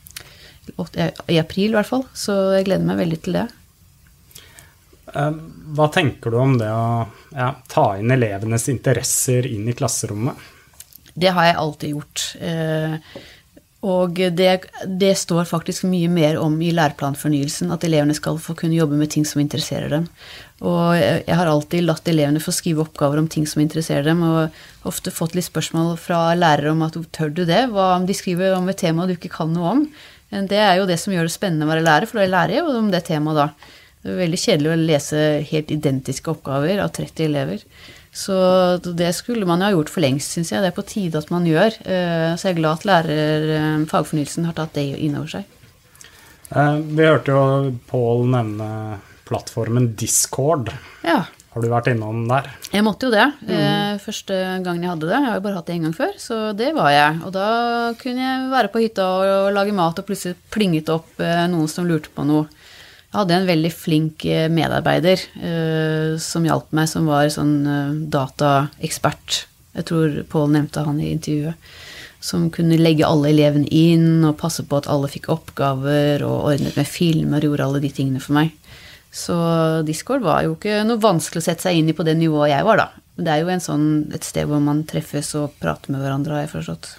i april i hvert fall. Så jeg gleder meg veldig til det. Eh, hva tenker du om det å ja, ta inn elevenes interesser inn i klasserommet? Det har jeg alltid gjort. Eh, og det, det, står faktisk mye mer om i læreplanfornyelsen, at elevene skal få kunne jobbe med ting som interesserer dem. Og jeg har alltid latt elevene få skrive oppgaver om ting som interesserer dem, og ofte fått litt spørsmål fra lærere om at tør du det? Hva om de skriver om et tema du ikke kan noe om? Det er jo det som gjør det spennende å være lærer, for da lærer jeg jo om det temaet da. Det er veldig kjedelig å lese helt identiske oppgaver av 30 elever. Så det skulle man jo ha gjort for lengst, syns jeg. Det er på tide at man gjør. Eh, så jeg er glad at lærer, eh, fagfornyelsen har tatt det inn over seg. Eh, vi hørte jo Pål nevne plattformen Discord. Ja. Har du vært innom der? Jeg måtte jo det. Mm. Første gangen jeg hadde det. Jeg har jo bare hatt det én gang før, så det var jeg. Og da kunne jeg være på hytta og lage mat, og plutselig plinget opp eh, noen som lurte på noe. Jeg hadde en veldig flink eh, medarbeider som hjalp meg, som var sånn dataekspert. Jeg tror Pål nevnte han i intervjuet. Som kunne legge alle elevene inn og passe på at alle fikk oppgaver, og ordnet med filmer og gjorde alle de tingene for meg. Så Discord var jo ikke noe vanskelig å sette seg inn i på det nivået jeg var, da. Det er jo sånn, et sted hvor man treffes og prater med hverandre, har jeg forstått.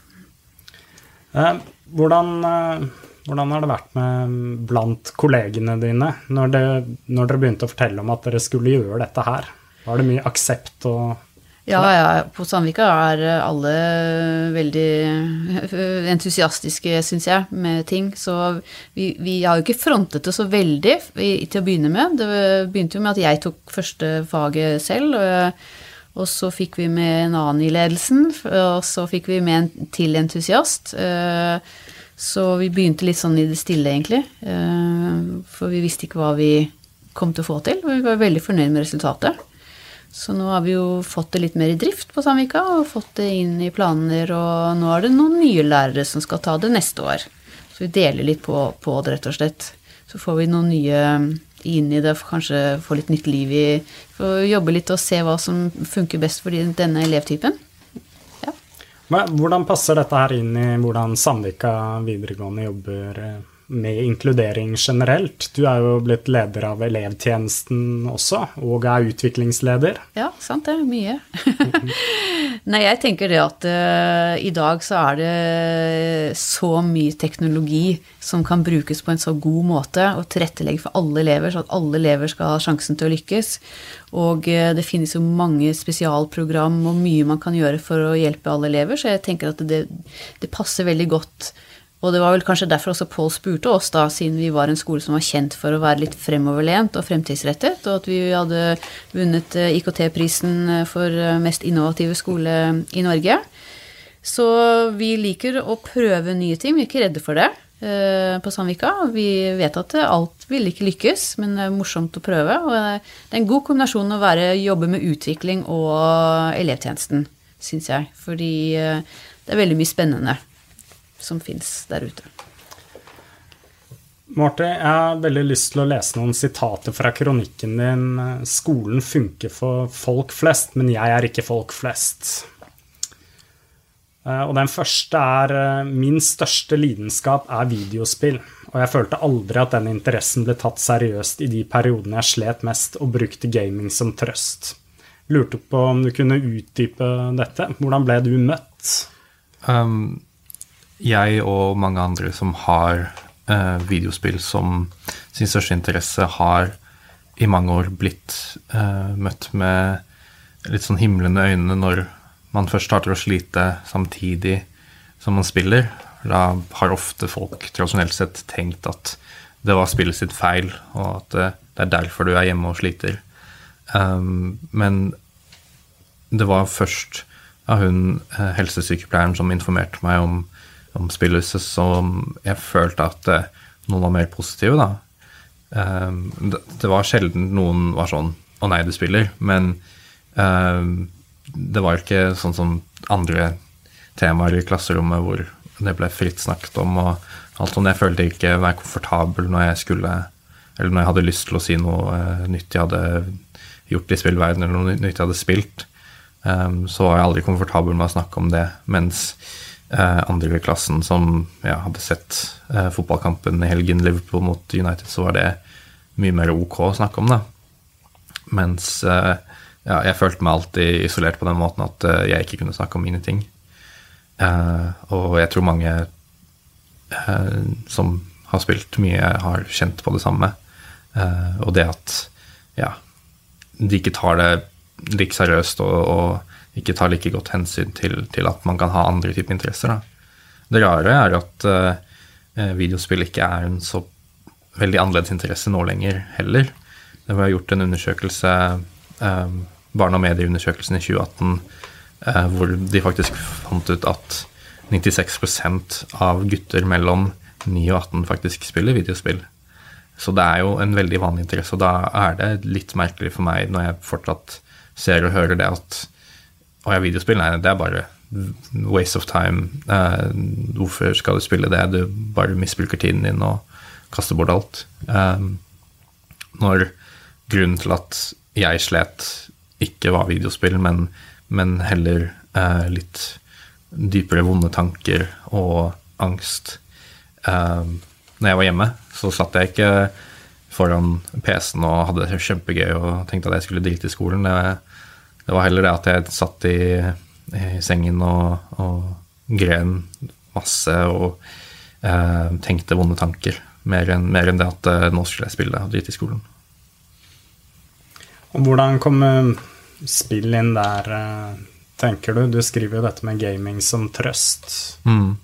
Eh, hvordan, eh, hvordan, har det vært med blant kollegene dine når, det, når dere begynte å fortelle om at dere skulle gjøre dette her? Var det mye aksept og ja, ja, på Sandvika er alle veldig entusiastiske, syns jeg, med ting. Så vi, vi, har jo ikke frontet det så veldig til å begynne med. Det begynte jo med at jeg tok første faget selv. Og så fikk vi med en annen i ledelsen, og så fikk vi med en til entusiast. Så vi begynte litt sånn i det stille, egentlig. For vi visste ikke hva vi kom til å få til. Og vi var veldig fornøyd med resultatet. Så nå har vi jo fått det litt mer i drift på Sandvika, og fått det inn i planer, og nå er det noen nye lærere som skal ta det neste år. Så vi deler litt på, på det, rett og slett. Så får vi noen nye inn i det, kanskje få litt nytt liv i For å jobbe litt og se hva som funker best for denne elevtypen. Ja. Hvordan passer dette her inn i hvordan Sandvika videregående jobber? Med inkludering generelt. Du er jo blitt leder av elevtjenesten også, og er utviklingsleder. Ja, sant det. Mye. Nei, jeg tenker det at uh, i dag så er det så mye teknologi som kan brukes på en så god måte og tilrettelegge for alle elever, så at alle elever skal ha sjansen til å lykkes. Og uh, det finnes jo mange spesialprogram og mye man kan gjøre for å hjelpe alle elever, så jeg tenker at det, det passer veldig godt og det var vel kanskje derfor også Pål spurte oss, da, siden vi var en skole som var kjent for å være litt fremoverlent og fremtidsrettet, og at vi hadde vunnet eh, IKT-prisen eh, for eh, mest innovative skole i Norge. Så vi liker å prøve nye ting. Vi er ikke redde for det på Sandvika. Vi vet at alt vil ikke lykkes, men det er morsomt å prøve. Og det er en god kombinasjon å være, jobbe med utvikling og elevtjenesten, syns jeg. Fordi det er veldig mye spennende som fins der ute. Marty, jeg har veldig lyst til å lese noen sitater fra kronikken din 'Skolen funker for folk flest, men jeg er ikke folk flest'. Eh, og den første er eh, 'Min største lidenskap er videospill', og jeg følte aldri at den interessen ble tatt seriøst i de periodene jeg slet mest og brukte gaming som trøst. Lurte på om du kunne utdype dette. Hvordan ble du møtt? Um, jeg og mange andre som har eh, videospill som sin største interesse, har i mange år blitt eh, møtt med litt sånn himlende øyne når man først starter å slite samtidig som man spiller. Da har ofte folk tradisjonelt sett tenkt at det var spillet sitt feil, og at det, det er derfor du er hjemme og sliter. Um, men det var først av hun eh, helsesykepleieren som informerte meg om om spillelse som jeg følte at eh, noen var mer positive, da. Um, det, var sjelden noen var sånn 'Å nei, du spiller', men um, det var ikke sånn som andre temaer i klasserommet hvor det ble fritt snakket om og alt sånt. Jeg følte ikke meg komfortabel når jeg skulle Eller når jeg hadde lyst til å si noe uh, nytt jeg hadde gjort i spillverdenen, eller noe nytt jeg hadde spilt. Um, så var jeg aldri komfortabel med å snakke om det. Mens eh, andre klassen som ja, hadde sett eh, fotballkampen i helgen, Liverpool mot United, så var det mye mer ok å snakke om, da. Mens eh, ja, jeg følte meg alltid isolert på den måten at eh, jeg ikke kunne snakke om mine ting. Eh, og jeg tror mange eh, som har spilt mye, har kjent på det samme. og det at ja, de ikke tar det like seriøst og, og ikke tar like godt hensyn til, til, at man kan ha andre typer interesser. Da. Det rare er at uh, videospill ikke er en så veldig annerledes interesse nå lenger heller. Det var gjort en undersøkelse, um, barne- og medieundersøkelsen i 2018, uh, hvor de faktisk fant ut at 96% av gutter mellom 9 og 18 faktisk spiller videospill. Så det er jo en veldig vanlig interesse, og da er det litt merkelig for meg når jeg fortsatt ser og hører det at å ja, videospill, nei, det er bare waste of time. Uh, hvorfor skal du spille det? Du bare misbruker tiden din og kaster bort alt. Um, når grunnen til at jeg slet, ikke var videospill, men, men heller uh, litt dypere vonde tanker og angst. Um, når jeg var hjemme, så satt jeg ikke foran PC-en og hadde det kjempegøy og tenkte at jeg skulle drite i skolen. Det, det var heller det at jeg satt i, i sengen og, og gren masse og eh, tenkte vonde tanker. Mer enn, mer enn det at eh, nå skulle jeg spille og drite i skolen. Og hvordan kommer spill inn der, eh, tenker du? Du skriver jo dette med gaming som trøst. Mm.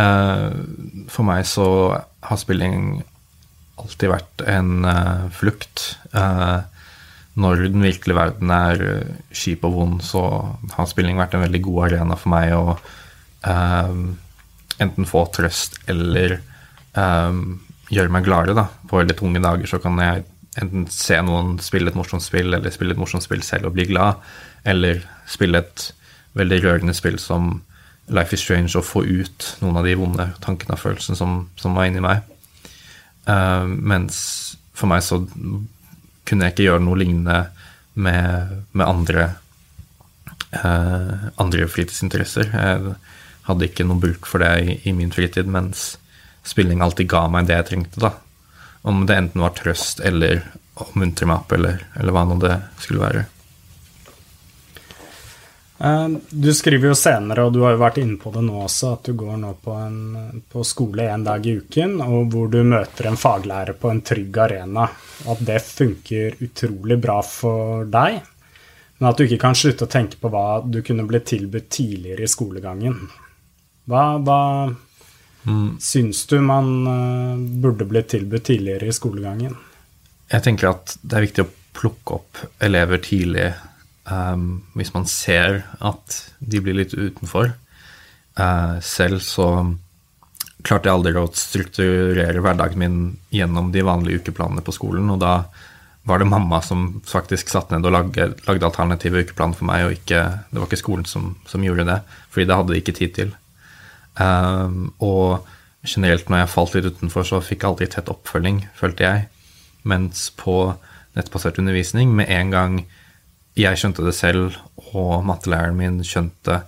Eh, for meg så har spilling alltid vært en flukt. Uh, når den virkelige verden er eh, kjip og vond, så har spilling vært en veldig god arena for meg å um, enten få trøst eller um, gjøre meg gladere. Da. På veldig tunge dager så kan jeg enten se noen spille et morsomt spill, eller spille et morsomt spill selv og bli glad, eller spille et veldig rørende spill som Life is Strange og få ut noen av de vonde tankene og følelsene som, som var inni meg. Uh, mens for meg så kunne jeg ikke gjøre noe lignende med, med andre, eh, andre fritidsinteresser. Jeg hadde ikke noe bruk for det i, i, min fritid, mens spilling alltid ga meg det jeg trengte, da. Om det enten var trøst eller å muntre meg opp, eller, eller hva nå det skulle være. Eh, du skriver jo senere, og du har jo vært inne på det nå også, at du går nå på, en, på skole en dag i uken, og hvor du møter en faglærer på en trygg arena. At det funker utrolig bra for deg, men at du ikke kan slutte å tenke på hva du kunne blitt tilbudt tidligere i skolegangen. Hva, hva mm. syns du man uh, burde blitt tilbudt tidligere i skolegangen? Jeg tenker at det er viktig å plukke opp elever tidlig um, hvis man ser at de blir litt utenfor. Uh, selv så klarte jeg aldri å strukturere hverdagen min gjennom de vanlige ukeplanene på skolen, og da var det mamma som faktisk satt ned og lagde, lagde alternative ukeplaner for meg, og ikke, det var ikke skolen som, som, gjorde det, fordi det hadde de ikke tid til. Um, og generelt når jeg falt litt utenfor, så fikk jeg aldri tett oppfølging, følte jeg. Mens på nettbasert undervisning, med en gang jeg skjønte det selv, og mattelæreren min skjønte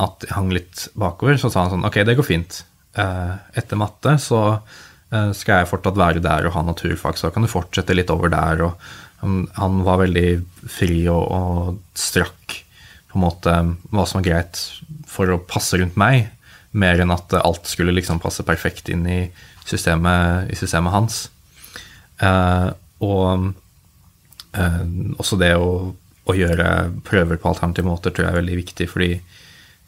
at jeg hang litt bakover, så sa han sånn Ok, det går fint. Uh, etter matte så uh, skal jeg fortsatt være der og ha naturfag, så kan du fortsette litt over der. Og han, var veldig fri og, og, strakk på en måte hva som var greit for å passe rundt meg mer enn at alt skulle liksom passe perfekt inn i systemet, i systemet hans. Uh, og også det å, å, gjøre prøver på alternative måter tror jeg er veldig viktig, fordi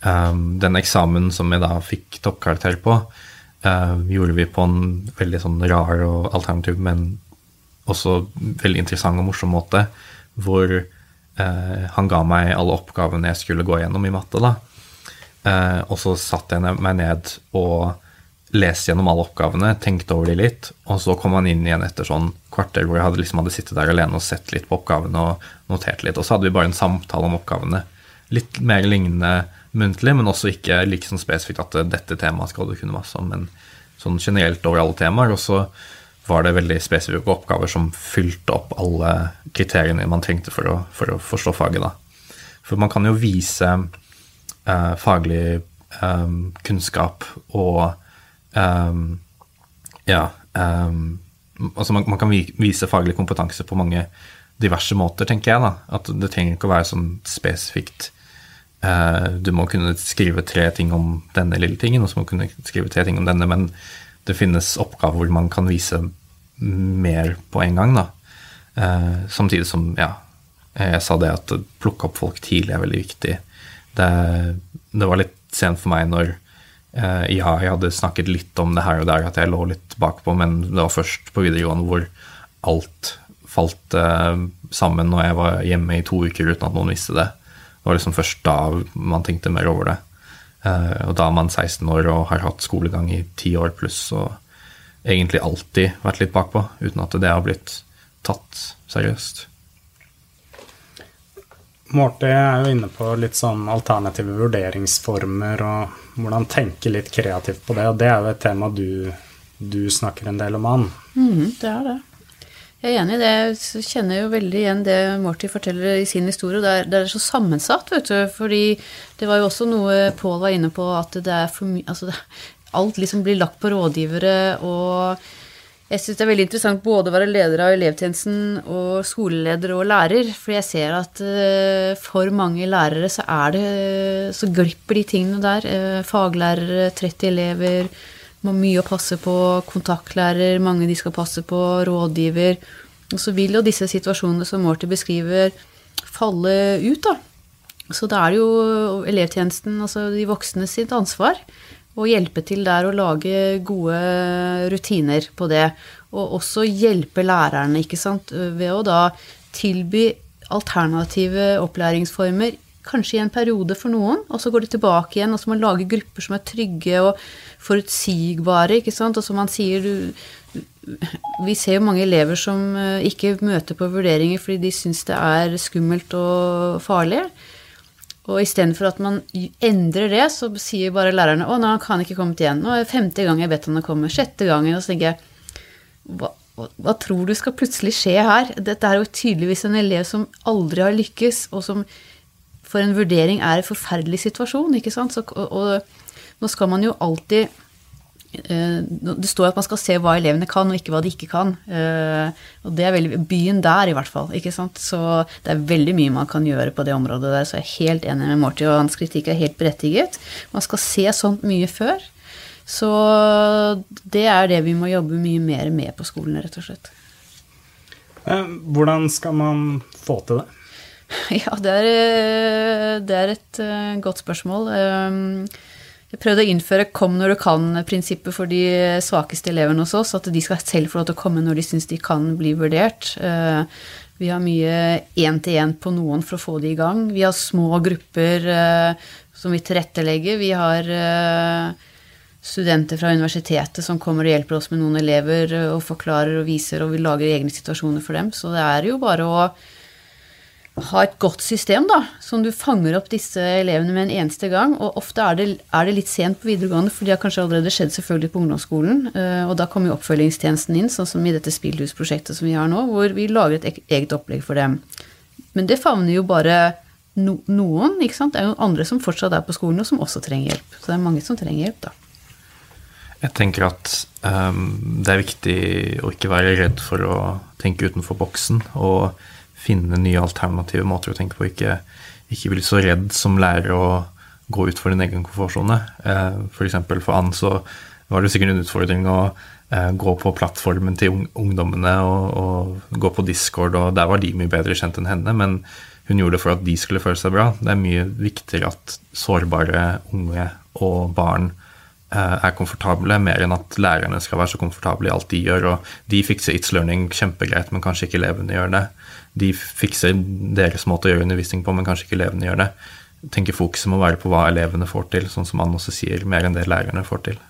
um, den eksamen som jeg da fikk toppkarakter på, uh, gjorde vi på en veldig sånn rar og alternativ, men også veldig interessant og morsom måte, hvor han ga meg alle oppgavene jeg skulle gå gjennom i matte. da, Uh, og så satte jeg meg ned og leste gjennom alle oppgavene, tenkte over de litt, og så kom han inn igjen etter sånn kvarter hvor jeg hadde, liksom hadde sittet der alene og sett litt på oppgavene og notert litt. Og så hadde vi bare en samtale om oppgavene. Litt mer lignende muntlig, men også ikke like sånn spesifikt at dette temaet skal du kunne masse om, men sånn generelt over alle temaer. Og så var det veldig spesifikke oppgaver som fylte opp alle kriteriene man trengte for å, for å forstå faget. da. For man kan jo vise eh, faglig eh, kunnskap og um, Ja. Um, altså man, man, kan vise faglig kompetanse på mange diverse måter, tenker jeg. da, At det trenger ikke å være sånn spesifikt uh, Du må kunne skrive tre ting om denne lille tingen, og så må du kunne skrive tre ting om denne, men det finnes oppgaver hvor man kan vise mer på en gang. da. Uh, samtidig som, ja, jeg sa det at plukke opp folk tidlig er veldig viktig det, det var litt sent for meg når ja, jeg hadde snakket litt om det her og der, at jeg lå litt bakpå, men det var først på videregående hvor alt falt eh, sammen når jeg var hjemme i to uker uten at noen visste det. Det var liksom først da man tenkte mer over det. Eh, og da er man 16 år og har hatt skolegang i ti år pluss og egentlig alltid vært litt bakpå, uten at det har blitt tatt seriøst. Morty er jo inne på litt sånn alternative vurderingsformer og hvordan tenke litt kreativt på det, og det er jo et tema du, du snakker en del om, Ann. Mm, det er det. Jeg er enig i det. Jeg kjenner jo veldig igjen det Morty forteller i sin historie. Det er, det er så sammensatt, vet du. Fordi det var jo også noe Pål var inne på, at det er for mye altså Alt liksom blir lagt på rådgivere og jeg syns det er veldig interessant både å være leder av elevtjenesten og skoleleder og lærer, for jeg ser at uh, for mange lærere så er det Så glipper de tingene der. Uh, faglærere, 30 elever, mye å passe på, kontaktlærer, mange de skal passe på, rådgiver. Og så vil jo disse situasjonene som Morty beskriver, falle ut, da. Så da er det jo elevtjenesten, altså de voksne sitt ansvar og hjelpe til der å lage gode rutiner på det. Og også hjelpe lærerne, ikke sant, ved å da tilby alternative opplæringsformer. Kanskje i en periode for noen, og så går de tilbake igjen. Og så må man lage grupper som er trygge og forutsigbare. ikke sant, Og som man sier du, Vi ser jo mange elever som eh, ikke møter på vurderinger fordi de syns det er skummelt og farlig. Og istedenfor at man endrer det, så sier bare lærerne 'Å, nå kan han ikke kommet igjen'. 'Nå er det femte gang jeg vet han å komme'. Sjette gangen. Og så tenker jeg hva, hva, tror du skal plutselig skje her? Dette er jo tydeligvis en elev som aldri har lykkes, og som for en vurdering er en forferdelig situasjon, ikke sant? Så, og, og, nå skal man jo alltid Det står at man skal se hva elevene kan, og ikke hva de ikke kan. Eh, og det er veldig, Byen der, i hvert fall. ikke sant? Så det er veldig mye man kan gjøre på det området der. Så jeg er helt enig med Morty, og hans kritikk er helt berettiget. Man skal se sånt mye før. Så det er det vi må jobbe mye mer med på skolen, rett og slett. Eh, hvordan skal man få til det? Ja, det er, det er et godt spørsmål. Jeg prøvde å innføre 'kom når du kan'-prinsippet for de svakeste elevene hos oss. At de skal selv få lov til å komme når de syns de kan bli vurdert. Eh, vi har mye én-til-én på noen for å få de i gang. Vi har små grupper eh, som vi tilrettelegger. Vi har eh, studenter fra universitetet som kommer og hjelper oss med noen elever og forklarer og viser, og vi lager egne situasjoner for dem. Så det er jo bare å ha et godt system, da, som du fanger opp disse elevene med en eneste gang. Og ofte er det, er det litt sent på videregående, for de har kanskje allerede skjedd selvfølgelig på ungdomsskolen. Eh, og da kommer jo oppfølgingstjenesten inn, sånn som i dette spillhusprosjektet som vi har nå, hvor vi lager et eget opplegg for dem. Men det favner jo bare no, noen, ikke sant. Det er jo andre som fortsatt er på skolen, og som også trenger hjelp. Så det er mange som trenger hjelp, da. Jeg tenker at um, det er viktig å ikke være redd for å tenke utenfor boksen. og finne nye alternative måter å tenke på. Ikke, ikke bli så redd som lærer å gå ut for din egen komfortsone. Eh, F.eks. For, for Ann så var det sikkert en utfordring å eh, gå på plattformen til ungdommene og, og, gå på Discord, og der var de mye bedre kjent enn henne. Men hun gjorde det for at de skulle føle seg bra. Det er mye viktigere at sårbare unge og barn eh, er komfortable, mer enn at lærerne skal være så komfortable i alt de gjør. Og de fikser It's Learning kjempegreit, men kanskje ikke elevene gjør det de fikser deres måte å gjøre undervisning på, men kanskje ikke elevene gjør det. Jeg tenker Fokuset må være på hva elevene får til, sånn som han også sier, mer enn det lærerne får til.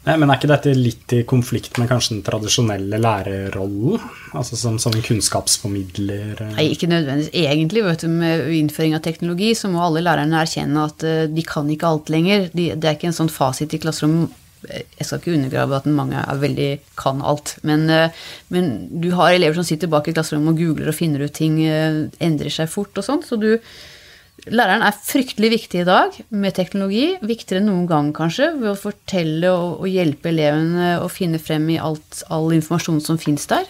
Nei, men Er ikke dette litt i konflikt med kanskje den tradisjonelle lærerrollen? Altså som, som kunnskapsformidler? Nei, ikke nødvendigvis. Egentlig, vet du, med innføring av teknologi, så må alle lærerne erkjenne at eh, de kan ikke alt lenger. De, det er ikke en sånn fasit i klasserommet jeg skal ikke undergrave at mange er veldig kan alt, men, eh, men, du har elever som sitter bak i klasserommet og googler og finner ut ting, eh, endrer seg fort og sånn. Så du Læreren er fryktelig viktig i dag med teknologi. Viktigere enn noen gang, kanskje, ved å fortelle og, og hjelpe elevene å finne frem i alt, all informasjon som fins der.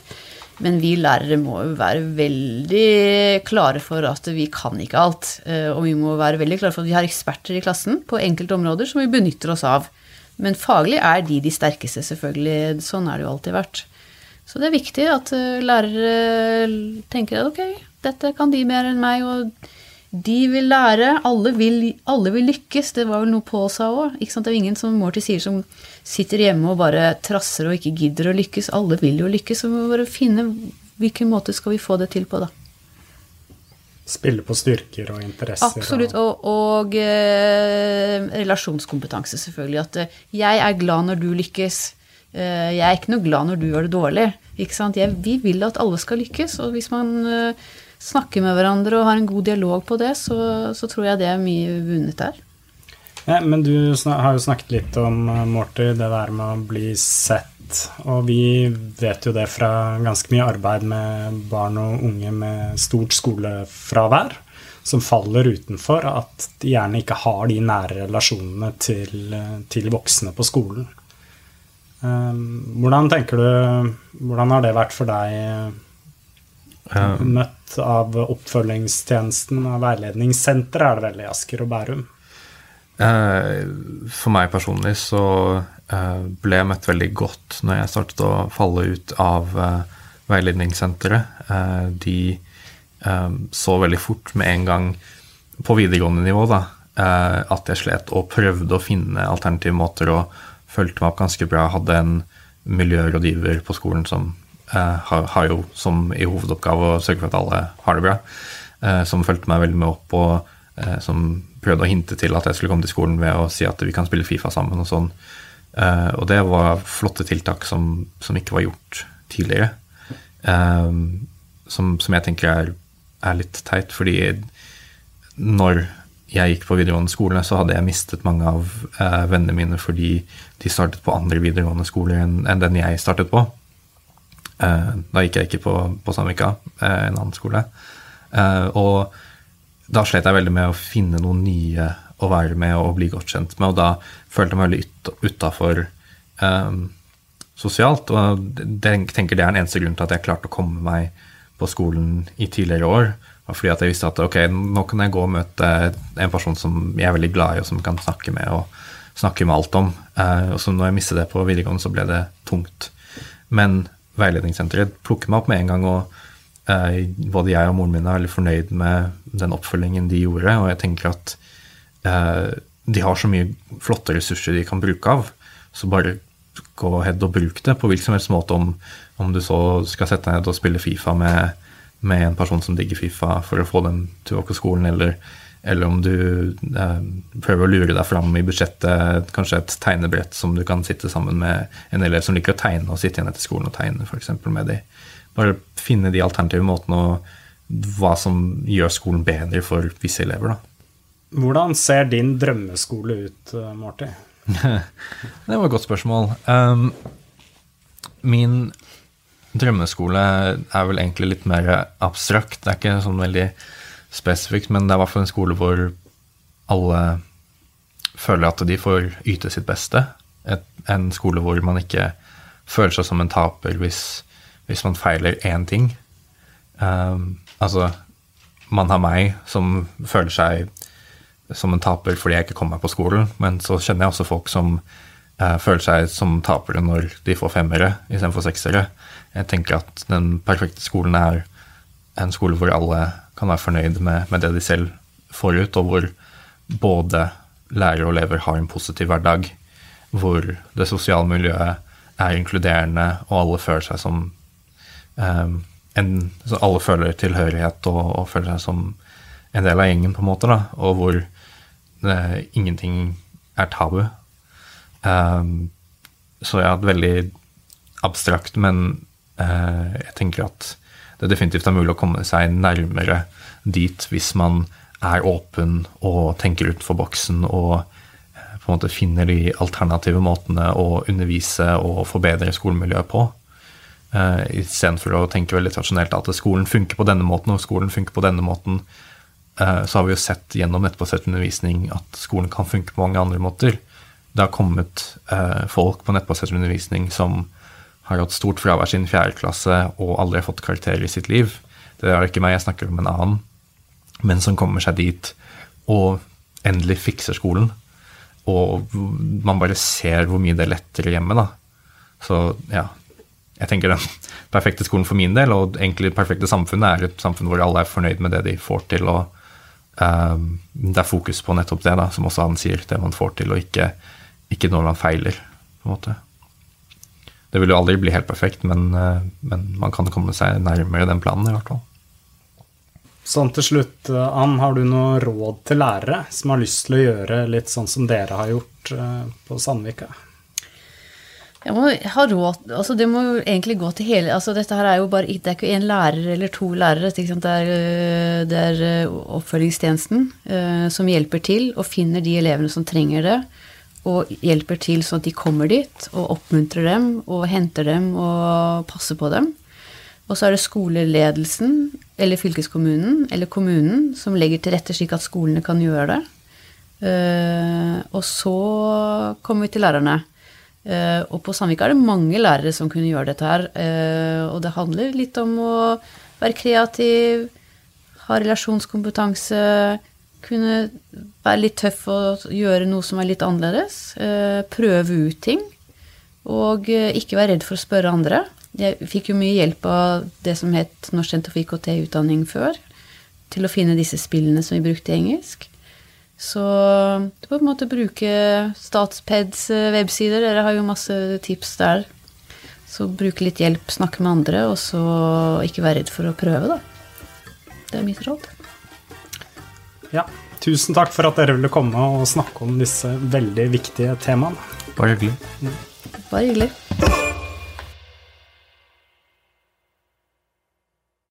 Men vi lærere må jo være veldig klare for at vi kan ikke alt. Eh, og vi må være veldig klare for at vi har eksperter i klassen på enkelte områder som vi benytter oss av. Men faglig er de de sterkeste, selvfølgelig. Sånn er det jo alltid vært. Så det er viktig at eh, lærere tenker at ok, dette kan de mer enn meg, og de vil lære. Alle vil, alle vil lykkes. Det var vel noe Pål sa òg. Det er jo ingen som Morty sier som sitter hjemme og bare trasser og ikke gidder å lykkes. Alle vil jo lykkes. Så vi må bare finne hvilken måte skal vi få det til på, da. Spille på styrker og interesser. Absolutt. Og, og eh, relasjonskompetanse, selvfølgelig. At eh, jeg er glad når du lykkes. Eh, jeg er ikke noe glad når du gjør det dårlig. Jeg, vi vil at alle skal lykkes. Og hvis man eh, snakker med hverandre og har en god dialog på det, så, så tror jeg det er mye vunnet der. Ja, men du har jo snakket litt om, eh, Morty, det der med å bli sett og vi vet jo det fra ganske mye arbeid med barn og unge med stort skolefravær, som faller utenfor, at de gjerne ikke har de nære relasjonene til, til voksne på skolen. Ehm, hvordan tenker du Hvordan har det vært for deg? Møtt av oppfølgingstjenesten av veiledningssenteret, er det vel, i Asker og Bærum? Eh, for meg personlig så ble møtt veldig godt når jeg startet å falle ut av eh, veiledningssenteret. Eh, de så veldig fort med en gang på videregående nivå da, at jeg slet og prøvde å finne alternative måter og fulgte meg opp ganske bra. Hadde en miljørådgiver på skolen som har, jo som i hovedoppgave å sørge for at alle har det bra. som fulgte meg veldig med opp og som prøvde å hinte til at jeg skulle komme til skolen ved å si at vi kan spille Fifa sammen og sånn. Uh, og det var flotte tiltak som, som ikke var gjort tidligere. Um, som, som, jeg tenker er, er, litt teit, fordi når jeg gikk på videregående skole, så hadde jeg mistet mange av uh, vennene mine fordi de startet på andre videregående skoler enn, enn den jeg startet på. Uh, da gikk jeg ikke på, på Sandvika, en annen skole. og da slet jeg veldig med å finne noen nye å være med og bli godt kjent med. Og da følte jeg meg veldig utafor um, sosialt. Og jeg tenker det er den eneste grunnen til at jeg klarte å komme meg på skolen i tidligere år. Fordi at jeg visste at ok, nå kan jeg gå og møte en person som jeg er veldig glad i, og som kan snakke med og snakke med alt om. Uh, og så når jeg mistet det på videregående, så ble det tungt. Men veiledningssenteret plukker meg opp med en gang, og uh, både jeg og moren min er veldig fornøyd med den oppfølgingen de gjorde, og jeg tenker at de har så mye flotte ressurser de kan bruke av, så bare gå ahead og bruk det på hvilken som helst måte, om, om du så skal sette deg ned og spille Fifa med, med, en person som digger Fifa for å få dem til å gå på skolen, eller, eller om du eh, prøver å lure deg fram i budsjettet, kanskje et tegnebrett som du kan sitte sammen med en elev som liker å tegne, og sitte igjen etter skolen og tegne, f.eks. med de. Bare finne de alternative måtene og hva som gjør skolen bedre for visse elever. da. Hvordan ser din drømmeskole ut, eh, Marty? det var et godt spørsmål. Um, min drømmeskole er vel egentlig litt mer abstrakt. Det er ikke sånn veldig spesifikt, men det er i hvert fall en skole hvor alle føler at de får yte sitt beste. Et, en skole hvor man ikke føler seg som en taper hvis, hvis man feiler én ting. Um, altså, man har meg som føler seg som en taper fordi jeg ikke kom meg på skolen, men så kjenner jeg også folk som eh, føler seg som tapere når de får femmere istedenfor seksere. Jeg tenker at den perfekte skolen er en skole hvor alle kan være fornøyd med, med det de selv får ut, og hvor både lærere og elever har en positiv hverdag, hvor det sosiale miljøet er inkluderende, og alle føler seg som eh, en, Alle føler tilhørighet og, og, føler seg som en del av gjengen, på en måte, da, og hvor det, ingenting er tabu. Um, så ja, veldig abstrakt, men uh, jeg tenker at det definitivt er mulig å komme seg nærmere dit hvis man er åpen og tenker utenfor boksen og uh, på en måte finner de alternative måtene å undervise og forbedre skolemiljøet på. Uh, Istedenfor å tenke veldig tradisjonelt at skolen funker på denne måten og skolen funker på denne måten. Eh, så har vi jo sett gjennom nettbasert undervisning at skolen kan funke på mange andre måter. Det har kommet eh, folk på nettbasert undervisning som har hatt stort fravær siden fjerde klasse og aldri har fått karakterer i sitt liv. Det er ikke meg, jeg snakker om en annen. Men som kommer seg dit og endelig fikser skolen. Og man bare ser hvor mye det er lettere hjemme, da. Så ja, jeg tenker den perfekte skolen for min del, og egentlig det perfekte samfunnet, er et samfunn hvor alle er fornøyd med det de får til, og det er fokus på nettopp det, da, som også han sier, det man får til, og ikke, ikke når man feiler. på en måte. Det vil jo aldri bli helt perfekt, men, eh, men, man kan komme seg nærmere den planen, i hvert fall. Sånn til slutt, eh, Ann, har du noe råd til lærere som har lyst til å gjøre litt sånn som dere har gjort eh, på Sandvika? Jeg må ha råd altså Det må jo egentlig gå til hele altså Dette her er jo bare Det er ikke én lærer eller to lærere. Det er, øh, det er øh, oppfølgingstjenesten uh, som hjelper til og finner de elevene som trenger det. Og hjelper til sånn at de kommer dit, og oppmuntrer dem og henter dem og passer på dem. Og så er det skoleledelsen eller fylkeskommunen eller kommunen som legger til rette slik at skolene kan gjøre det. Uh, og så kommer vi til lærerne. Uh, og på Sandvika er det mange lærere som kunne gjøre dette her. Uh, og det handler litt om å være kreativ, ha relasjonskompetanse, kunne være litt tøff og gjøre noe som er litt annerledes. Uh, prøve ut ting. Og ikke være redd for å spørre andre. Jeg fikk jo mye hjelp av det som het Norsk senter for IKT-utdanning før, til å finne disse spillene som vi brukte i engelsk. Så du på en måte bruke Statpeds eh, websider. Dere har jo masse tips der. Så bruke litt hjelp, snakke med andre, og så ikke være redd for å prøve, da. Det er mitt råd. Ja. Tusen takk for at dere ville komme og snakke om disse veldig viktige temaene. Bare hyggelig. Bare hyggelig.